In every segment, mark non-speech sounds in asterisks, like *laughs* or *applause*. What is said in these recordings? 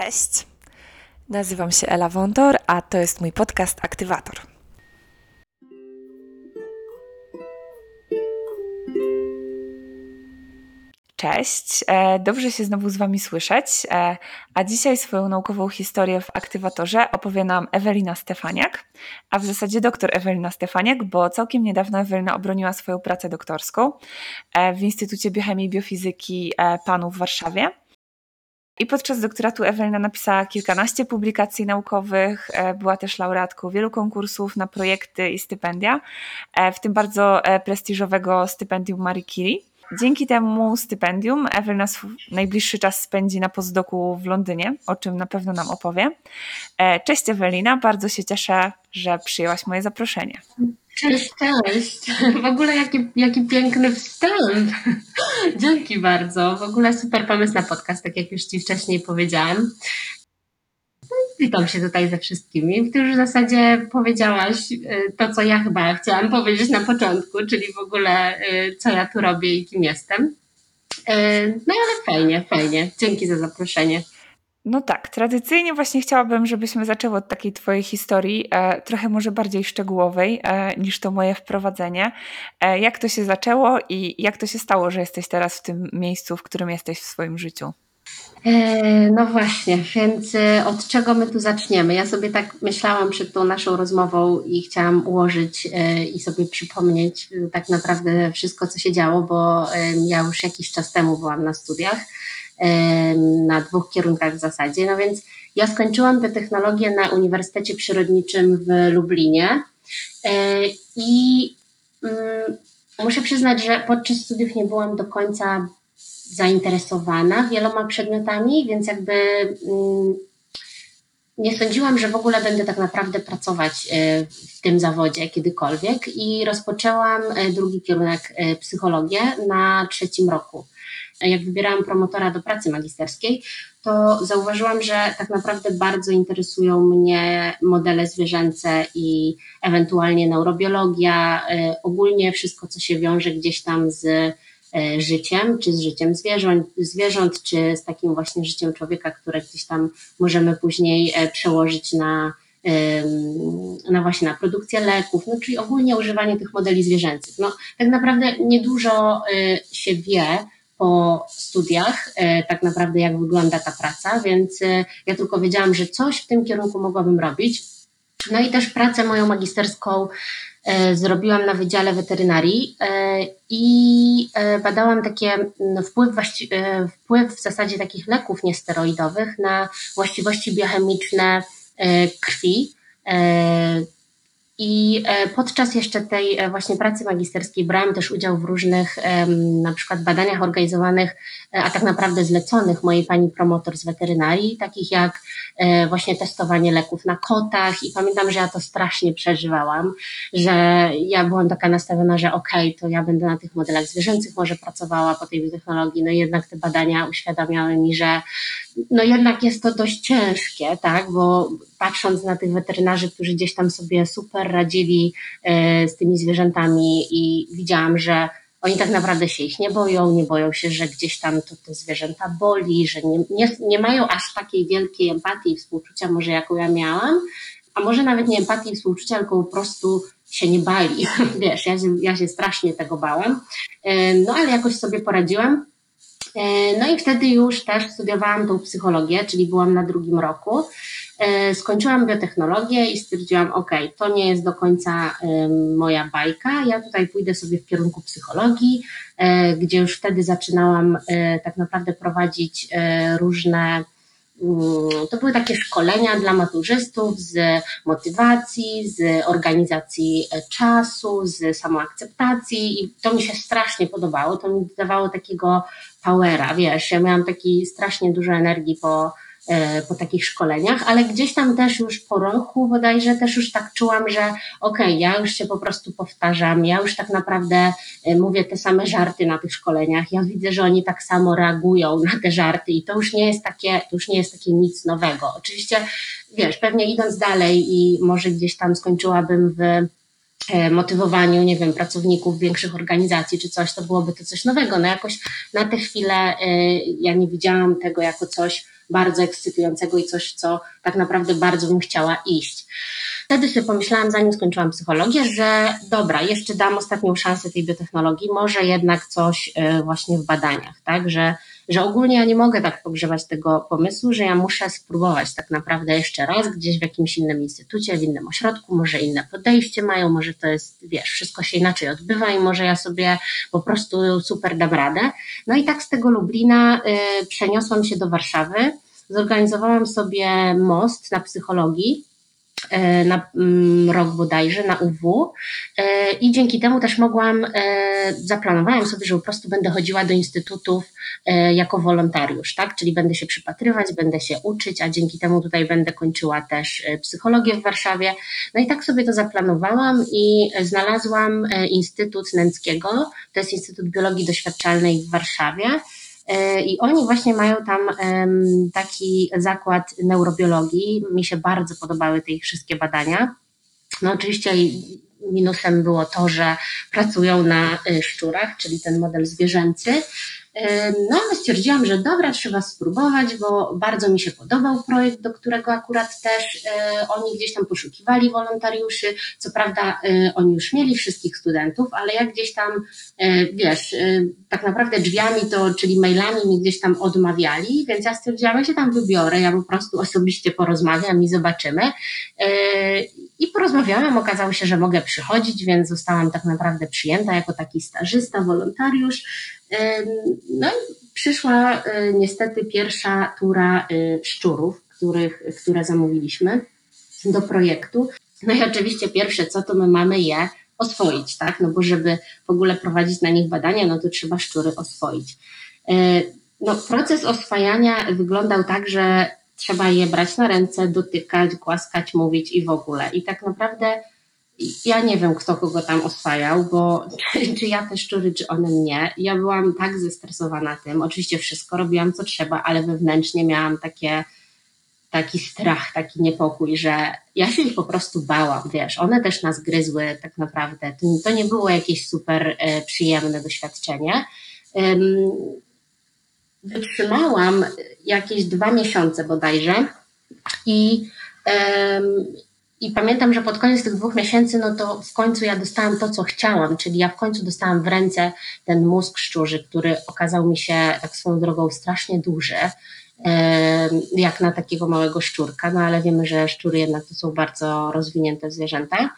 Cześć. Nazywam się Ela Wondor, a to jest mój podcast Aktywator. Cześć, e, dobrze się znowu z Wami słyszeć. E, a dzisiaj swoją naukową historię w aktywatorze opowie nam Ewelina Stefaniak, a w zasadzie doktor Ewelina Stefaniak, bo całkiem niedawno Ewelina obroniła swoją pracę doktorską e, w Instytucie Biochemii i Biofizyki PANU w Warszawie. I podczas doktoratu Ewelina napisała kilkanaście publikacji naukowych, była też laureatką wielu konkursów na projekty i stypendia, w tym bardzo prestiżowego stypendium Marie Curie. Dzięki temu stypendium Ewelina najbliższy czas spędzi na postdoku w Londynie, o czym na pewno nam opowie. E, cześć Ewelina, bardzo się cieszę, że przyjęłaś moje zaproszenie. Cześć, cześć. W ogóle jaki, jaki piękny wstęp. Dzięki bardzo. W ogóle super pomysł na podcast, tak jak już Ci wcześniej powiedziałam witam się tutaj ze wszystkimi. Ty już w zasadzie powiedziałaś y, to, co ja chyba chciałam powiedzieć na początku, czyli w ogóle y, co ja tu robię i kim jestem. Y, no ale fajnie, fajnie. Dzięki za zaproszenie. No tak, tradycyjnie właśnie chciałabym, żebyśmy zaczęły od takiej Twojej historii, e, trochę może bardziej szczegółowej e, niż to moje wprowadzenie. E, jak to się zaczęło i jak to się stało, że jesteś teraz w tym miejscu, w którym jesteś w swoim życiu? E, no właśnie, więc e, od czego my tu zaczniemy? Ja sobie tak myślałam przed tą naszą rozmową i chciałam ułożyć e, i sobie przypomnieć tak naprawdę wszystko, co się działo, bo ja już jakiś czas temu byłam na studiach, na dwóch kierunkach w zasadzie. No więc ja skończyłam biotechnologię na Uniwersytecie Przyrodniczym w Lublinie i mm, muszę przyznać, że podczas studiów nie byłam do końca zainteresowana wieloma przedmiotami, więc jakby mm, nie sądziłam, że w ogóle będę tak naprawdę pracować e, w tym zawodzie kiedykolwiek i rozpoczęłam e, drugi kierunek e, psychologię na trzecim roku. Jak wybierałam promotora do pracy magisterskiej, to zauważyłam, że tak naprawdę bardzo interesują mnie modele zwierzęce i ewentualnie neurobiologia, ogólnie wszystko, co się wiąże gdzieś tam z życiem, czy z życiem zwierząt, zwierząt, czy z takim właśnie życiem człowieka, które gdzieś tam możemy później e, przełożyć na, na właśnie na produkcję leków, no czyli ogólnie używanie tych modeli zwierzęcych. No, tak naprawdę niedużo e, się wie po studiach, tak naprawdę jak wygląda ta praca, więc ja tylko wiedziałam, że coś w tym kierunku mogłabym robić. No i też pracę moją magisterską E, zrobiłam na Wydziale Weterynarii e, i e, badałam takie wpływ, wpływ w zasadzie takich leków niesteroidowych na właściwości biochemiczne krwi i e, podczas jeszcze tej e, właśnie pracy magisterskiej brałam też udział w różnych na przykład badaniach organizowanych, e, a tak naprawdę zleconych mojej pani promotor z weterynarii, takich jak właśnie testowanie leków na kotach. I pamiętam, że ja to strasznie przeżywałam, że ja byłam taka nastawiona, że okej, okay, to ja będę na tych modelach zwierzęcych może pracowała po tej biotechnologii, no jednak te badania uświadamiały mi, że no jednak jest to dość ciężkie, tak, bo patrząc na tych weterynarzy, którzy gdzieś tam sobie super radzili e, z tymi zwierzętami i widziałam, że oni tak naprawdę się ich nie boją, nie boją się, że gdzieś tam to te zwierzęta boli, że nie, nie, nie mają aż takiej wielkiej empatii i współczucia może jaką ja miałam, a może nawet nie empatii i współczucia, tylko po prostu się nie bali. *laughs* Wiesz, ja się, ja się strasznie tego bałam. E, no ale jakoś sobie poradziłam. E, no i wtedy już też studiowałam tą psychologię, czyli byłam na drugim roku. E, skończyłam biotechnologię i stwierdziłam, ok, to nie jest do końca moja bajka, ja tutaj pójdę sobie w kierunku psychologii, e, gdzie już wtedy zaczynałam tak naprawdę prowadzić różne Mm, to były takie szkolenia dla maturzystów z motywacji, z organizacji czasu, z samoakceptacji i to mi się strasznie podobało. To mi dawało takiego powera, wiesz, ja miałam taki strasznie dużo energii po, E, po takich szkoleniach, ale gdzieś tam też już po roku bodajże też już tak czułam, że okej, okay, ja już się po prostu powtarzam, ja już tak naprawdę e, mówię te same żarty na tych szkoleniach, ja widzę, że oni tak samo reagują na te żarty i to już nie jest takie, to już nie jest takie nic nowego. Oczywiście, wiesz, pewnie idąc dalej i może gdzieś tam skończyłabym w motywowaniu, nie wiem, pracowników większych organizacji czy coś, to byłoby to coś nowego. No jakoś na tę chwilę ja nie widziałam tego jako coś, bardzo ekscytującego i coś, co tak naprawdę bardzo bym chciała iść. Wtedy sobie pomyślałam, zanim skończyłam psychologię, że dobra, jeszcze dam ostatnią szansę tej biotechnologii, może jednak coś e, właśnie w badaniach, tak, że, że ogólnie ja nie mogę tak pogrzewać tego pomysłu, że ja muszę spróbować tak naprawdę jeszcze raz gdzieś w jakimś innym instytucie, w innym ośrodku, może inne podejście mają, może to jest, wiesz, wszystko się inaczej odbywa i może ja sobie po prostu super dam radę. No i tak z tego Lublina y, przeniosłam się do Warszawy, zorganizowałam sobie most na psychologii, na mm, rok bodajże, na UW e, i dzięki temu też mogłam, e, zaplanowałam sobie, że po prostu będę chodziła do instytutów jako wolontariusz, tak, czyli będę się przypatrywać, będę się uczyć, a dzięki temu tutaj będę kończyła też psychologię w Warszawie. No i tak sobie to zaplanowałam i znalazłam Instytut Nęckiego, to jest Instytut Biologii Doświadczalnej w Warszawie, E, I oni właśnie mają tam taki zakład neurobiologii. Mi się bardzo podobały te ich wszystkie badania. No oczywiście minusem było to, że pracują na e, szczurach, czyli ten model zwierzęcy, no ale stwierdziłam, że dobra, trzeba spróbować, bo bardzo mi się podobał projekt, do którego akurat też e, oni gdzieś tam poszukiwali wolontariuszy. Co prawda e, oni już mieli wszystkich studentów, ale jak gdzieś tam, e, wiesz, tak naprawdę drzwiami to, czyli mailami mi gdzieś tam odmawiali, więc ja stwierdziłam, że się tam wybiorę, ja po prostu osobiście porozmawiam i zobaczymy. I porozmawiałam, okazało się, że mogę przychodzić, więc zostałam tak naprawdę przyjęta jako taki stażysta, wolontariusz. No i przyszła e, niestety pierwsza tura e, szczurów, których, które zamówiliśmy do projektu. No i oczywiście pierwsze co, to my mamy je oswoić, tak? No bo żeby w ogóle prowadzić na nich badania, no to trzeba szczury oswoić. E, no, proces oswajania wyglądał tak, że trzeba je brać na ręce, dotykać, głaskać, mówić i w ogóle. I tak naprawdę ja nie wiem, kto kogo tam oswajał, bo *laughs* czy ja te szczury, czy one mnie. Ja byłam tak zestresowana tym. Oczywiście wszystko robiłam, co trzeba, ale wewnętrznie miałam takie, taki strach, taki niepokój, że ja się ich po prostu bałam, wiesz. One też nas gryzły tak naprawdę. To, to nie było jakieś super e, przyjemne doświadczenie. Um, wytrzymałam jakieś dwa miesiące bodajże i um, i pamiętam, że pod koniec tych dwóch miesięcy, no to w końcu ja dostałam to, co chciałam, czyli ja w końcu dostałam w ręce ten mózg szczurzy, który okazał mi się tak swoją drogą strasznie duży, jak na takiego małego szczurka, no ale wiemy, że szczury jednak to są bardzo rozwinięte zwierzęta.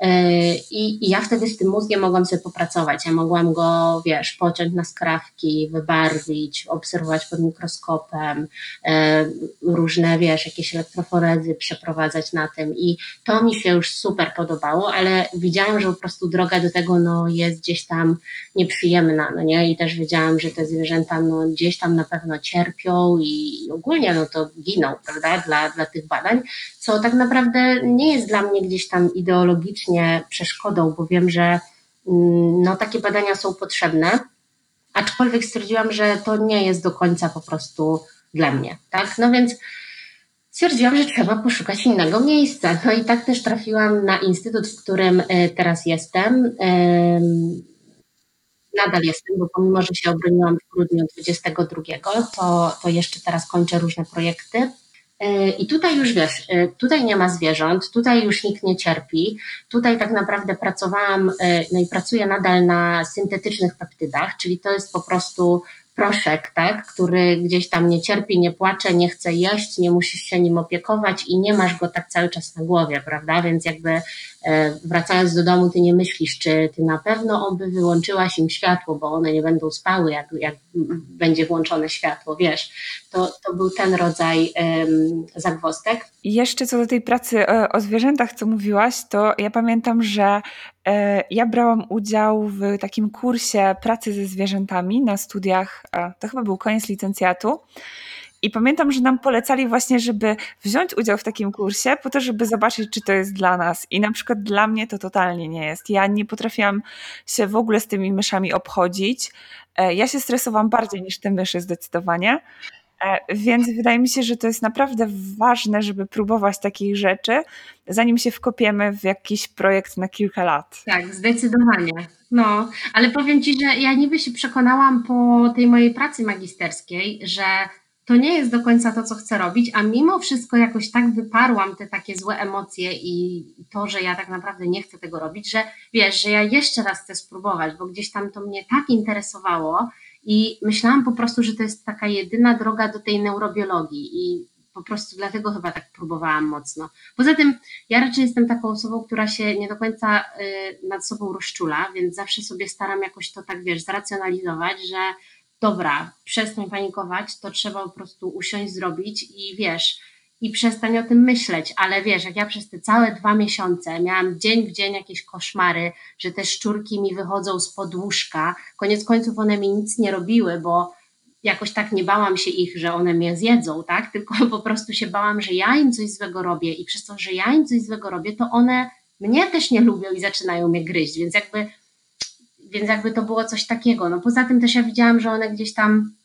E, I, I ja wtedy z tym mózgiem mogłam sobie popracować. Ja mogłam go, wiesz, pociąć na skrawki, wybarwić, obserwować pod mikroskopem, e, różne, wiesz, jakieś elektroforezy przeprowadzać na tym. I to mi się już super podobało, ale widziałam, że po prostu droga do tego no, jest gdzieś tam nieprzyjemna, no nie? I też wiedziałam, że te zwierzęta no, gdzieś tam na pewno cierpią i ogólnie no to giną, prawda, dla, dla tych badań, co tak naprawdę nie jest dla mnie gdzieś tam ideologicznie przeszkodą, bo wiem, że mm, no, takie badania są potrzebne, aczkolwiek stwierdziłam, że to nie jest do końca po prostu dla mnie, tak? No więc stwierdziłam, że trzeba poszukać innego miejsca. No i tak też trafiłam na instytut, w którym e, teraz jestem. Nadal jestem, bo pomimo, że się obroniłam w grudniu 22, to, to jeszcze teraz kończę różne projekty. I tutaj już wiesz, e, tutaj nie ma zwierząt, tutaj już nikt nie cierpi. Tutaj tak naprawdę pracowałam, e, no i pracuję nadal na syntetycznych peptydach, czyli to jest po prostu proszek, tak, który gdzieś tam nie cierpi, nie płacze, nie chce jeść, nie musisz się nim opiekować i nie masz go tak cały czas na głowie, prawda? Więc jakby wracając do domu, ty nie myślisz, czy ty na pewno oby wyłączyłaś im światło, bo one nie będą spały, jak, jak będzie włączone światło, wiesz. To, to był ten rodzaj um, zagwostek. I jeszcze co do tej pracy e, o zwierzętach, co mówiłaś, to ja pamiętam, że e, ja brałam udział w takim kursie pracy ze zwierzętami na studiach, to chyba był koniec licencjatu. I pamiętam, że nam polecali właśnie, żeby wziąć udział w takim kursie, po to, żeby zobaczyć, czy to jest dla nas. I na przykład dla mnie to totalnie nie jest. Ja nie potrafiłam się w ogóle z tymi myszami obchodzić. E, ja się stresowałam bardziej niż te myszy zdecydowanie. E, więc wydaje mi się, że to jest naprawdę ważne, żeby próbować takich rzeczy, zanim się wkopiemy w jakiś projekt na kilka lat. Tak, zdecydowanie. No, ale powiem Ci, że ja niby się przekonałam po tej mojej pracy magisterskiej, że to nie jest do końca to, co chcę robić, a mimo wszystko jakoś tak wyparłam te takie złe emocje i to, że ja tak naprawdę nie chcę tego robić, że wiesz, że ja jeszcze raz chcę spróbować, bo gdzieś tam to mnie tak interesowało i myślałam po prostu, że to jest taka jedyna droga do tej neurobiologii i po prostu dlatego chyba tak próbowałam mocno. Poza tym ja raczej jestem taką osobą, która się nie do końca y, nad sobą rozczula, więc zawsze sobie staram jakoś to tak, wiesz, zracjonalizować, że dobra, przestań panikować, to trzeba po prostu usiąść, zrobić i wiesz, i przestań o tym myśleć, ale wiesz, jak ja przez te całe dwa miesiące miałam dzień w dzień jakieś koszmary, że te szczurki mi wychodzą z podłóżka, koniec końców one mi nic nie robiły, bo jakoś tak nie bałam się ich, że one mnie zjedzą, tak? *laughs* Tylko po prostu się bałam, że ja im coś złego robię i przez to, że ja im coś złego robię, to one mnie też nie lubią i zaczynają mnie gryźć, więc jakby, więc jakby to było coś takiego. No poza tym też ja widziałam, że one gdzieś tam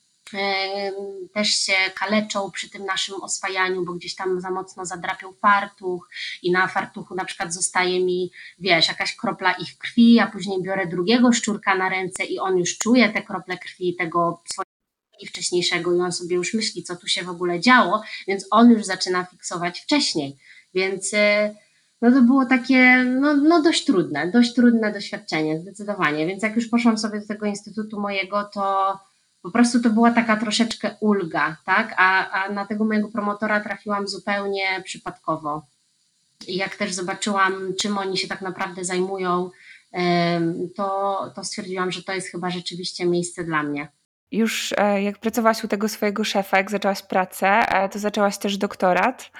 też się kaleczą przy tym naszym oswajaniu, bo gdzieś tam za mocno zadrapią fartuch i na fartuchu na przykład zostaje mi, wiesz, jakaś kropla ich krwi, a później biorę drugiego szczurka na ręce i on już czuje te krople krwi tego swojego wcześniejszego i on sobie już myśli, co tu się w ogóle działo, więc on już zaczyna fiksować wcześniej. Więc e, no to było takie no, no dość trudne, dość trudne doświadczenie, zdecydowanie. Więc jak już poszłam sobie do tego instytutu mojego, to po prostu to była taka troszeczkę ulga, tak? A, a na tego mojego promotora trafiłam zupełnie przypadkowo. I jak też zobaczyłam, czym oni się tak naprawdę zajmują, to, to stwierdziłam, że to jest chyba rzeczywiście miejsce dla mnie. Już e, jak pracowałaś u tego swojego szefa, jak zaczęłaś pracę, e, to zaczęłaś też doktorat.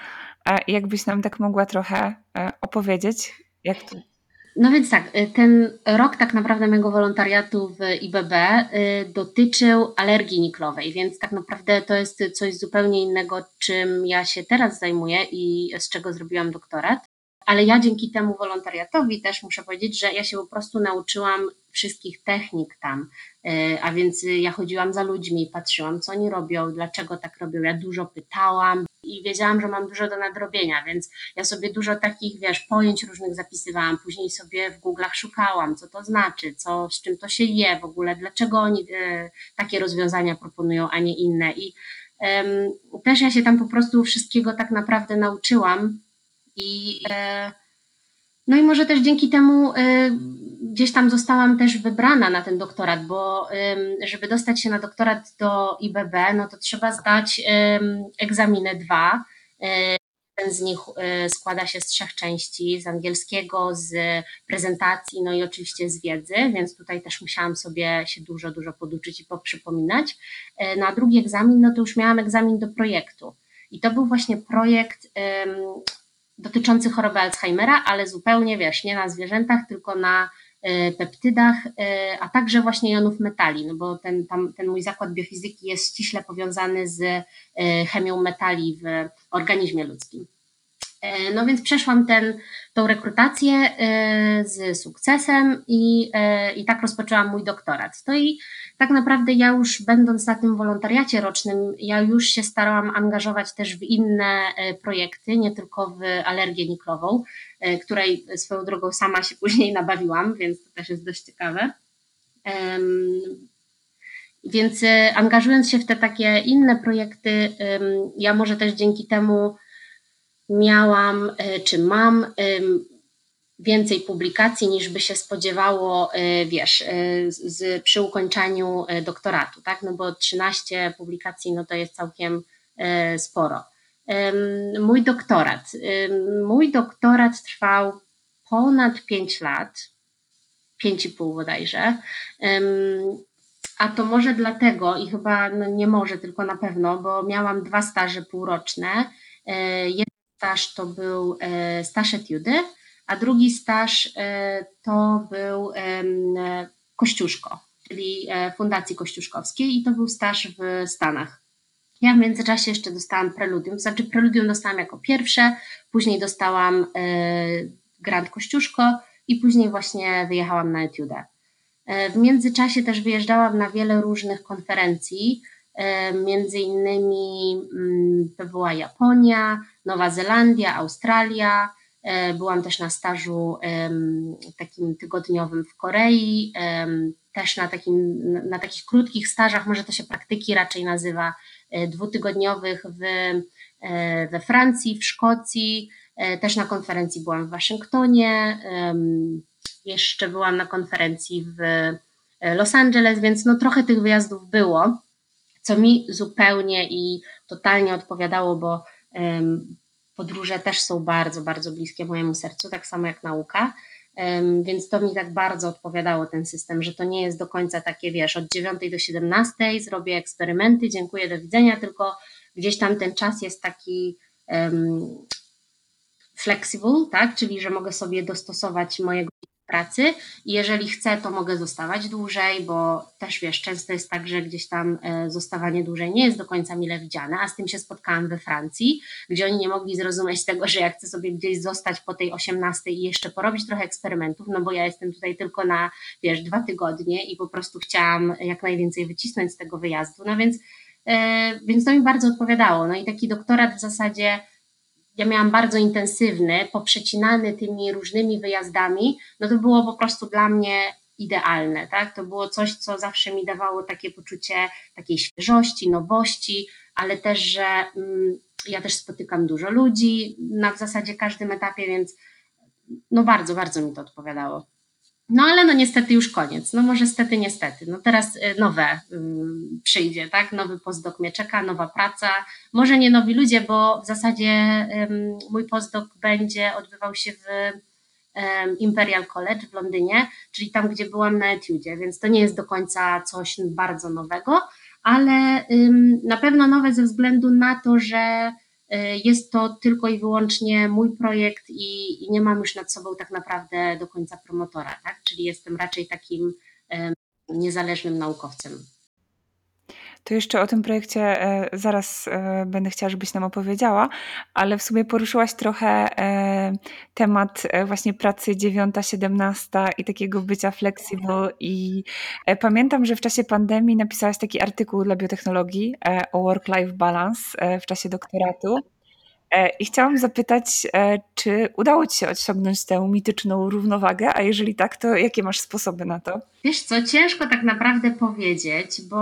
E, jakbyś nam tak mogła trochę opowiedzieć, jak to no więc tak, y, ten rok tak naprawdę mojego wolontariatu w IBB y, dotyczył alergii niklowej, więc tak naprawdę to jest coś zupełnie innego, czym ja się teraz zajmuję i z czego zrobiłam doktorat. Ale ja dzięki temu wolontariatowi też muszę powiedzieć, że ja się po prostu nauczyłam wszystkich technik tam. Y, a więc ja chodziłam za ludźmi, patrzyłam, co oni robią, dlaczego tak robią. Ja dużo pytałam, i wiedziałam, że mam dużo do nadrobienia, więc ja sobie dużo takich, wiesz, pojęć różnych zapisywałam, później sobie w Google'ach szukałam, co to znaczy, co, z czym to się je w ogóle, dlaczego oni e, takie rozwiązania proponują, a nie inne i e, też ja się tam po prostu wszystkiego tak naprawdę nauczyłam i e, no i może też dzięki temu e, gdzieś tam zostałam też wybrana na ten doktorat, bo żeby dostać się na doktorat do IBB, no to trzeba zdać egzaminy dwa. Jeden z nich e, składa się z trzech części, z angielskiego, z prezentacji, no i oczywiście z wiedzy, więc tutaj też musiałam sobie się dużo, dużo poduczyć i poprzypominać. E, na drugi egzamin, no to już miałam egzamin do projektu. I to był właśnie projekt dotyczący choroby Alzheimera, ale zupełnie, wiesz, nie na zwierzętach, tylko na E, peptydach, e, a także właśnie jonów metali, no bo ten, tam, ten mój zakład biofizyki jest ściśle powiązany z e, chemią metali w organizmie ludzkim. No więc przeszłam ten, tą rekrutację z sukcesem i, i tak rozpoczęłam mój doktorat. To i tak naprawdę ja już będąc na tym wolontariacie rocznym, ja już się starałam angażować też w inne projekty, nie tylko w alergię niklową. E, której swoją drogą sama się *laughs* później nabawiłam, więc to też jest dość ciekawe. Więc e, angażując się w te takie inne projekty, ja może też dzięki temu miałam, e, czy mam więcej publikacji niż by się spodziewało, wiesz, z, przy ukończeniu doktoratu, tak? No bo 13 publikacji, no to jest całkiem sporo mój doktorat. Mój doktorat trwał ponad 5 lat, 5,5 bodajże. A to może dlatego, i chyba no nie może, tylko na pewno, bo miałam dwa staże półroczne. E, staż to był e, staż etiudy, a drugi staż e, to był Kościuszko, czyli Fundacji Kościuszkowskiej, i to był staż w Stanach. Ja w międzyczasie jeszcze dostałam preludium, znaczy preludium dostałam jako pierwsze, później dostałam grant Kościuszko i później właśnie wyjechałam na etiudę. E, w międzyczasie też wyjeżdżałam na wiele różnych konferencji, e, między innymi mm, to była Japonia, Nowa Zelandia, Australia. Byłam też na stażu takim tygodniowym w Korei, też na, takim, na takich krótkich stażach, może to się praktyki raczej nazywa, dwutygodniowych w, we Francji, w Szkocji, też na konferencji byłam w Waszyngtonie, jeszcze byłam na konferencji w Los Angeles, więc no trochę tych wyjazdów było, co mi zupełnie i totalnie odpowiadało, bo podróże też są bardzo, bardzo bliskie mojemu sercu, tak samo jak nauka. Więc to mi tak bardzo odpowiadało ten system, że to nie jest do końca takie, wiesz, od 9 do 17 zrobię eksperymenty, dziękuję, do widzenia, tylko gdzieś tam ten czas jest taki um, flexible, tak? Czyli że mogę sobie dostosować mojego pracy. Jeżeli chcę, to mogę zostawać dłużej, bo też wiesz, często jest tak, że gdzieś tam e, zostawanie dłużej nie jest do końca mile widziane, a z tym się spotkałam we Francji, gdzie oni nie mogli zrozumieć tego, że ja chcę sobie gdzieś zostać po tej 18 i jeszcze porobić trochę eksperymentów, no bo ja jestem tutaj tylko na, wiesz, dwa tygodnie i po prostu chciałam jak najwięcej wycisnąć z tego wyjazdu, no więc, e, więc to mi bardzo odpowiadało, no i taki doktorat w zasadzie ja miałam bardzo intensywny, poprzecinany tymi różnymi wyjazdami, no to było po prostu dla mnie idealne, tak? To było coś, co zawsze mi dawało takie poczucie takiej świeżości, nowości, ale też, że mm, ja też spotykam dużo ludzi na w zasadzie każdym etapie, więc no bardzo, bardzo mi to odpowiadało. No ale no niestety już koniec. No może niestety, niestety. No teraz y, nowe um, przyjdzie, tak? Nowy postdoc mnie czeka, nowa praca. Może nie nowi ludzie, bo w zasadzie mój postdoc będzie odbywał się w Imperial College w Londynie, czyli tam, gdzie byłam na etiudzie, więc to nie jest do końca coś bardzo nowego, ale na pewno nowe ze względu na to, że jest to tylko i wyłącznie mój projekt i, i, nie mam już nad sobą tak naprawdę do końca promotora, tak? czyli jestem raczej takim niezależnym naukowcem. To jeszcze o tym projekcie e, zaraz e, będę chciała, żebyś nam opowiedziała, ale w sumie poruszyłaś trochę temat właśnie pracy 9-17 i takiego bycia flexible i pamiętam, że w czasie pandemii napisałaś taki artykuł dla biotechnologii o work-life balance w czasie doktoratu. E, I chciałam zapytać, e, czy udało Ci się osiągnąć tę mityczną równowagę, a jeżeli tak, to jakie masz sposoby na to? Wiesz co, ciężko tak naprawdę powiedzieć, bo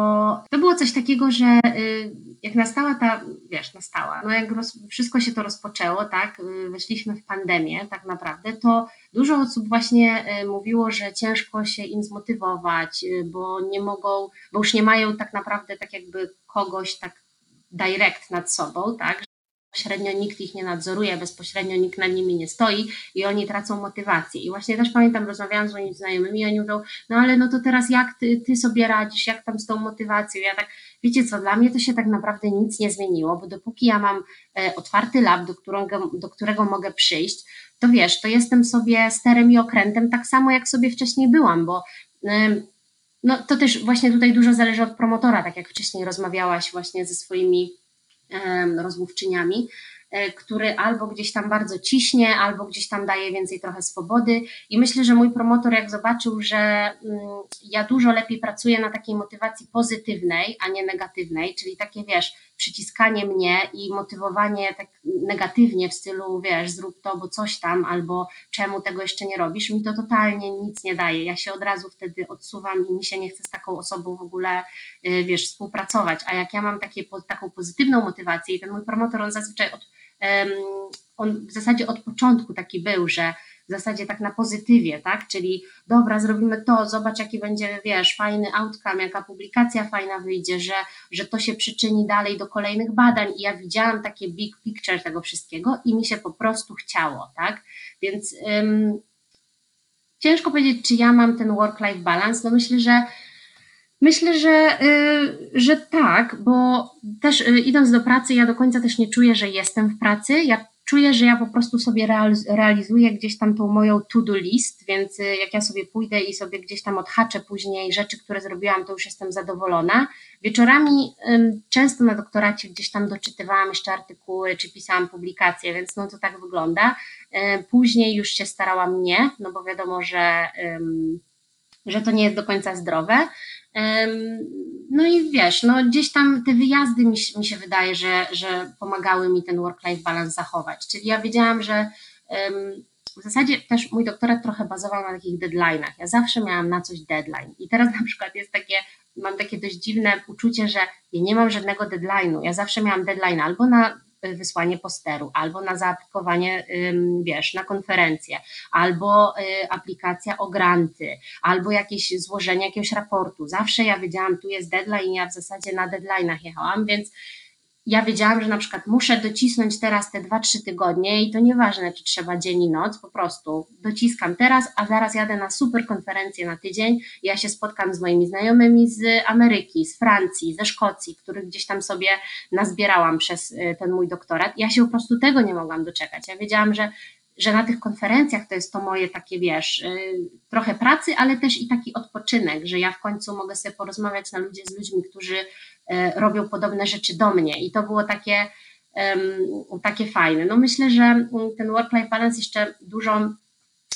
to było coś takiego, że y, jak nastała ta, wiesz, nastała, no jak roz, wszystko się to rozpoczęło, tak, y, weszliśmy w pandemię tak naprawdę, to dużo osób właśnie y, mówiło, że ciężko się im zmotywować, bo nie mogą, bo już nie mają tak naprawdę tak jakby kogoś tak direct nad sobą, tak, bezpośrednio nikt ich nie nadzoruje, bezpośrednio nikt nad nimi nie stoi i oni tracą motywację. I właśnie też pamiętam, rozmawiałam z moimi znajomymi i oni mówią, no ale no to teraz jak ty, ty sobie radzisz, jak tam z tą motywacją? Ja tak, wiecie co, dla mnie to się tak naprawdę nic nie zmieniło, bo dopóki ja mam e, otwarty lab, do którego, do którego mogę przyjść, to wiesz, to jestem sobie sterem i okrętem tak samo, jak sobie wcześniej byłam, bo no to też właśnie tutaj dużo zależy od promotora, tak jak wcześniej rozmawiałaś właśnie ze swoimi rozmówczyniami, e, który albo gdzieś tam bardzo ciśnie, albo gdzieś tam daje więcej trochę swobody. I myślę, że mój promotor, jak zobaczył, że mm, ja dużo lepiej pracuję na takiej motywacji pozytywnej, a nie negatywnej, czyli takie wiesz, przyciskanie mnie i motywowanie tak negatywnie w stylu, wiesz, zrób to, bo coś tam, albo czemu tego jeszcze nie robisz, mi to totalnie nic nie daje. Ja się od razu wtedy odsuwam i mi się nie chce z taką osobą w ogóle, y, wiesz, współpracować. A jak ja mam takie, taką pozytywną motywację i ten mój promotor, on zazwyczaj od, on w zasadzie od początku taki był, że w zasadzie tak na pozytywie, tak? Czyli dobra, zrobimy to, zobacz jaki będzie, wiesz, fajny outcome, jaka publikacja fajna wyjdzie, że, że to się przyczyni dalej do kolejnych badań i ja widziałam takie big picture tego wszystkiego i mi się po prostu chciało, tak? Więc ym, ciężko powiedzieć, czy ja mam ten work-life balance, no myślę, że Myślę, że, y, że tak, bo też y, idąc do pracy, ja do końca też nie czuję, że jestem w pracy. Ja czuję, że ja po prostu sobie realizuję gdzieś tam tą moją to-do list, więc y, jak ja sobie pójdę i sobie gdzieś tam odhaczę później rzeczy, które zrobiłam, to już jestem zadowolona. Wieczorami często na doktoracie gdzieś tam doczytywałam jeszcze artykuły, czy pisałam publikacje, więc no to tak wygląda. Później już się starałam nie, no bo wiadomo, że, że to nie jest do końca zdrowe. No i wiesz, no gdzieś tam te wyjazdy mi, mi się wydaje, że, że pomagały mi ten work-life balance zachować. Czyli ja wiedziałam, że w zasadzie też mój doktorat trochę bazował na takich deadline'ach. Ja zawsze miałam na coś deadline. I teraz *laughs* na przykład jest takie mam takie dość dziwne uczucie, że ja nie mam żadnego deadline'u. Ja zawsze miałam deadline albo na wysłanie posteru, albo na zaaplikowanie, wiesz, na konferencję, albo y, aplikacja o granty, albo jakieś złożenie jakiegoś raportu. Zawsze ja wiedziałam, tu jest deadline ja w zasadzie na deadline'ach jechałam, więc ja wiedziałam, że na przykład muszę docisnąć teraz te 2-3 tygodnie i to nieważne, czy trzeba dzień i noc, po prostu dociskam teraz, a zaraz jadę na super konferencję na tydzień. Ja się spotkam z moimi znajomymi z Ameryki, z Francji, ze Szkocji, których gdzieś tam sobie nazbierałam przez y, ten mój doktorat. Ja się po prostu tego nie mogłam doczekać. Ja wiedziałam, że że na tych konferencjach to jest to moje takie, wiesz, y, trochę pracy, ale też i taki odpoczynek, że ja w końcu mogę sobie porozmawiać na ludzie z ludźmi, którzy robią podobne rzeczy do mnie i to było takie, takie fajne. No myślę, że mm, ten work-life balance jeszcze dużo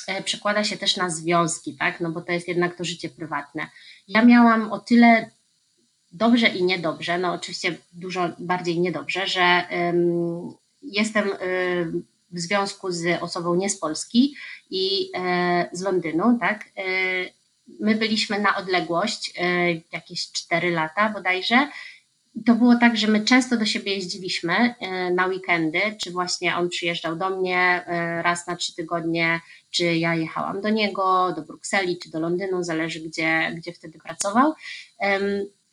e, przekłada się też na związki, tak? No bo to jest jednak to życie prywatne. Ja miałam o tyle dobrze i niedobrze, no oczywiście dużo bardziej niedobrze, że jestem um, w związku z osobą nie z Polski i e, z Londynu, tak? E, My byliśmy na odległość, e, jakieś 4 lata bodajże. To było tak, że my często do siebie jeździliśmy e, na weekendy, czy właśnie on przyjeżdżał do mnie e, raz na trzy tygodnie, czy ja jechałam do niego, do Brukseli, czy do Londynu, zależy gdzie, gdzie wtedy pracował.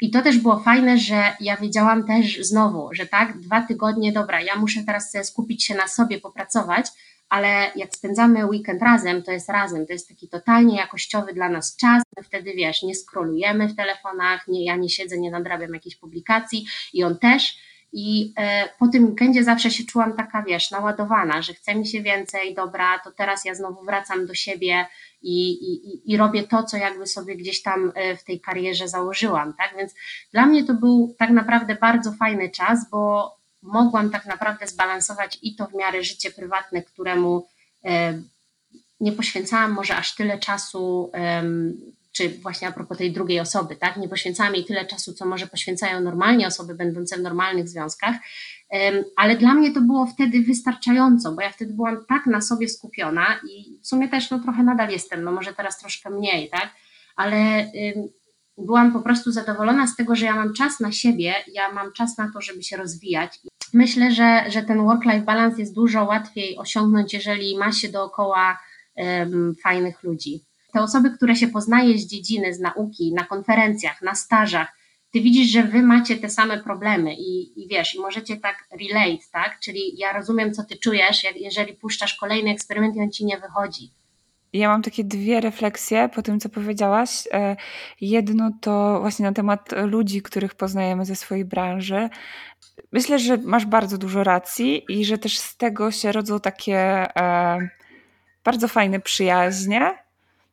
I to też było fajne, że ja wiedziałam też znowu, że tak, dwa tygodnie, dobra, ja muszę teraz skupić się na sobie, popracować, ale jak spędzamy weekend razem, to jest razem, to jest taki totalnie jakościowy dla nas czas, my wtedy wiesz, nie skrolujemy w telefonach, nie, ja nie siedzę, nie nadrabiam jakichś publikacji i on też. I e, po tym weekendzie zawsze się czułam taka, wiesz, naładowana, że chce mi się więcej, dobra, to teraz ja znowu wracam do siebie i, i, i robię to, co jakby sobie gdzieś tam e, w tej karierze założyłam, tak? Więc dla mnie to był tak naprawdę bardzo fajny czas, bo mogłam tak naprawdę zbalansować i to w miarę życie prywatne, któremu e, nie poświęcałam może aż tyle czasu, czy właśnie a propos tej drugiej osoby, tak? Nie poświęcałam jej tyle czasu, co może poświęcają normalnie osoby będące w normalnych związkach, ale dla mnie to było wtedy wystarczająco, bo ja wtedy byłam tak na sobie skupiona i w sumie też no trochę nadal jestem, no może teraz troszkę mniej, tak? Ale byłam po prostu zadowolona z tego, że ja mam czas na siebie, ja mam czas na to, żeby się rozwijać Myślę, że, że ten work-life balance jest dużo łatwiej osiągnąć, jeżeli ma się dookoła um, fajnych ludzi. Te osoby, które się poznaje z dziedziny, z nauki, na konferencjach, na stażach, ty widzisz, że wy macie te same problemy i, i wiesz, i możecie tak relate, tak? Czyli ja rozumiem, co ty czujesz, jak, jeżeli puszczasz kolejny eksperyment i on ci nie wychodzi. Ja mam takie dwie refleksje po tym, co powiedziałaś. E, jedno to właśnie na temat ludzi, których poznajemy ze swojej branży. Myślę, że masz bardzo dużo racji i że też z tego się rodzą takie e, bardzo fajne przyjaźnie.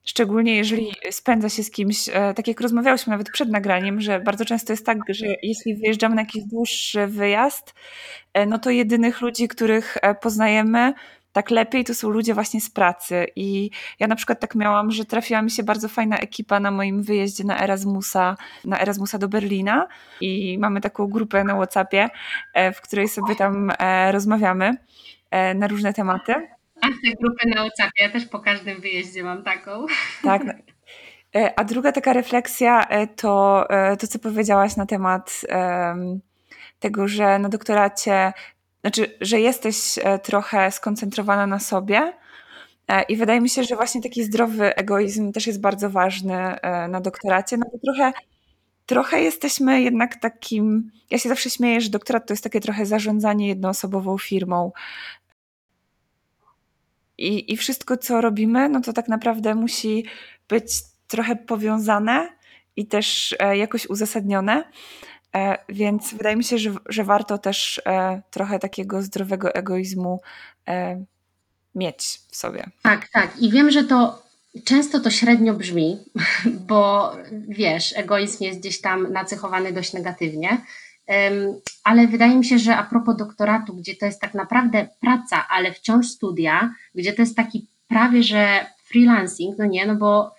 Szczególnie jeżeli spędza się z kimś, e, tak jak rozmawiałyśmy nawet przed nagraniem, że bardzo często jest tak, że jeśli wyjeżdżamy na jakiś dłuższy wyjazd, e, no to jedynych ludzi, których e, poznajemy, tak lepiej to są ludzie właśnie z pracy. I ja na przykład tak miałam, że trafiła mi się bardzo fajna ekipa na moim wyjeździe na Erasmusa, na Erasmusa do Berlina i mamy taką grupę na WhatsAppie, e, w której sobie tam e, rozmawiamy e, na różne tematy. A te grupy na WhatsAppie, ja też po każdym wyjeździe mam taką. Tak. A druga taka refleksja to to, co powiedziałaś na temat tego, że na doktoracie znaczy, że jesteś e, trochę skoncentrowana na sobie. E, I wydaje mi się, że właśnie taki zdrowy egoizm też jest bardzo ważny e, na doktoracie, no bo trochę, trochę jesteśmy jednak takim. Ja się zawsze śmieję, że doktorat to jest takie trochę zarządzanie jednoosobową firmą. I, I wszystko, co robimy, no to tak naprawdę musi być trochę powiązane i też jakoś uzasadnione. E, więc wydaje mi się, że, że warto też e, trochę takiego zdrowego egoizmu e, mieć w sobie. Tak, tak. I wiem, że to często to średnio brzmi, *laughs* bo wiesz, egoizm jest gdzieś tam nacechowany dość negatywnie. Ale wydaje mi się, że a propos doktoratu, gdzie to jest tak naprawdę praca, ale wciąż studia, gdzie to jest taki prawie że freelancing, no nie, no bo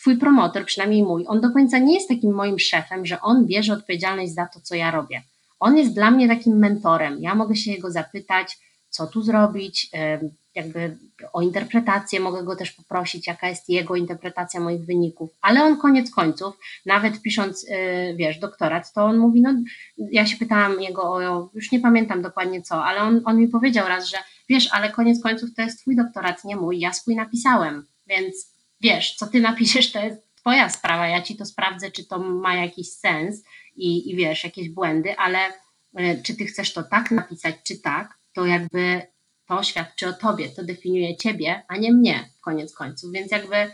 twój promotor, przynajmniej mój, on do końca nie jest takim moim szefem, że on bierze odpowiedzialność za to, co ja robię. On jest dla mnie takim mentorem. Ja mogę się jego zapytać, co tu zrobić, jakby o interpretację mogę go też poprosić, jaka jest jego interpretacja moich wyników, ale on koniec końców, nawet pisząc, y, wiesz, doktorat, to on mówi, no ja się pytałam jego o, już nie pamiętam dokładnie co, ale on, on mi powiedział raz, że wiesz, ale koniec końców to jest twój doktorat, nie mój, ja swój napisałem, więc wiesz, co ty napiszesz, to jest twoja sprawa, ja ci to sprawdzę, czy to ma jakiś sens i, i wiesz, jakieś błędy, ale y, czy ty chcesz to tak napisać, czy tak, to jakby to świadczy o tobie, to definiuje ciebie, a nie mnie, koniec końców. Więc jakby,